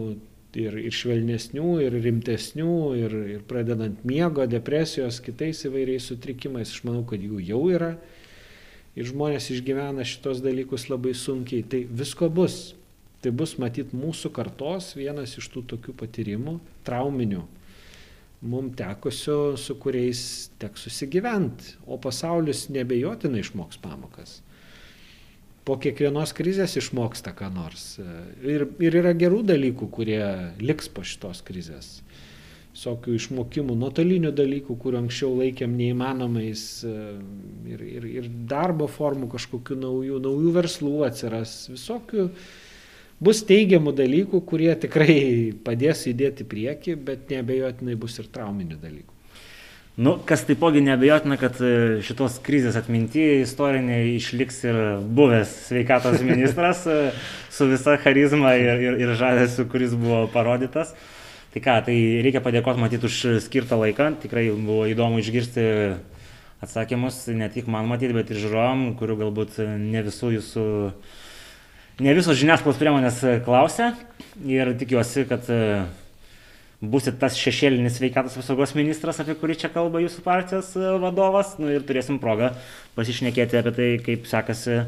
ir, ir švelnesnių, ir rimtesnių, ir, ir pradedant miego, depresijos, kitais įvairiais sutrikimais, aš manau, kad jų jau yra. Ir žmonės išgyvena šitos dalykus labai sunkiai. Tai visko bus tai bus matyt mūsų kartos vienas iš tų tokių patyrimų trauminių mum tekusių, su kuriais teks susigyventi, o pasaulis nebejotinai išmoks pamokas. Po kiekvienos krizės išmoksta ką nors. Ir, ir yra gerų dalykų, kurie liks po šitos krizės. Visokių išmokimų, nuotolinių dalykų, kuriuo anksčiau laikėm neįmanomais ir, ir, ir darbo formų kažkokių naujų, naujų verslų atsiras, visokių bus teigiamų dalykų, kurie tikrai padės įdėti prieki, bet neabejotinai bus ir trauminių dalykų. Nu, kas taipogi nebejotina, kad e, šitos krizės atminti istoriniai išliks ir buvęs sveikatos ministras e, su visa charizma ir, ir, ir žavesiu, kuris buvo parodytas. Tai ką, tai reikia padėkoti matyti už skirtą laiką, tikrai buvo įdomu išgirsti atsakymus, ne tik man matyti, bet ir žiūrovom, kurių galbūt ne visų jūsų ne visos žiniasklaidos priemonės e, klausia ir tikiuosi, kad e, būsit tas šešėlinis sveikatos apsaugos ministras, apie kurį čia kalba jūsų partijos e, vadovas, nu, ir turėsim progą pasišnekėti apie tai, kaip sekasi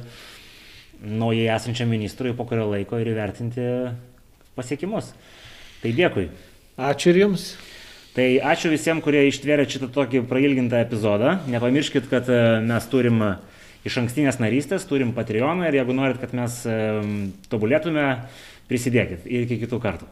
naujai esančiam ministrui po kurio laiko ir įvertinti pasiekimus. Tai dėkui. Ačiū ir jums. Tai ačiū visiems, kurie ištvėrė šitą tokį prailgintą epizodą. Nepamirškit, kad mes turim iš ankstinės narystės, turim Patreoną ir jeigu norit, kad mes tobulėtume, prisidėkit. Ir iki kitų kartų.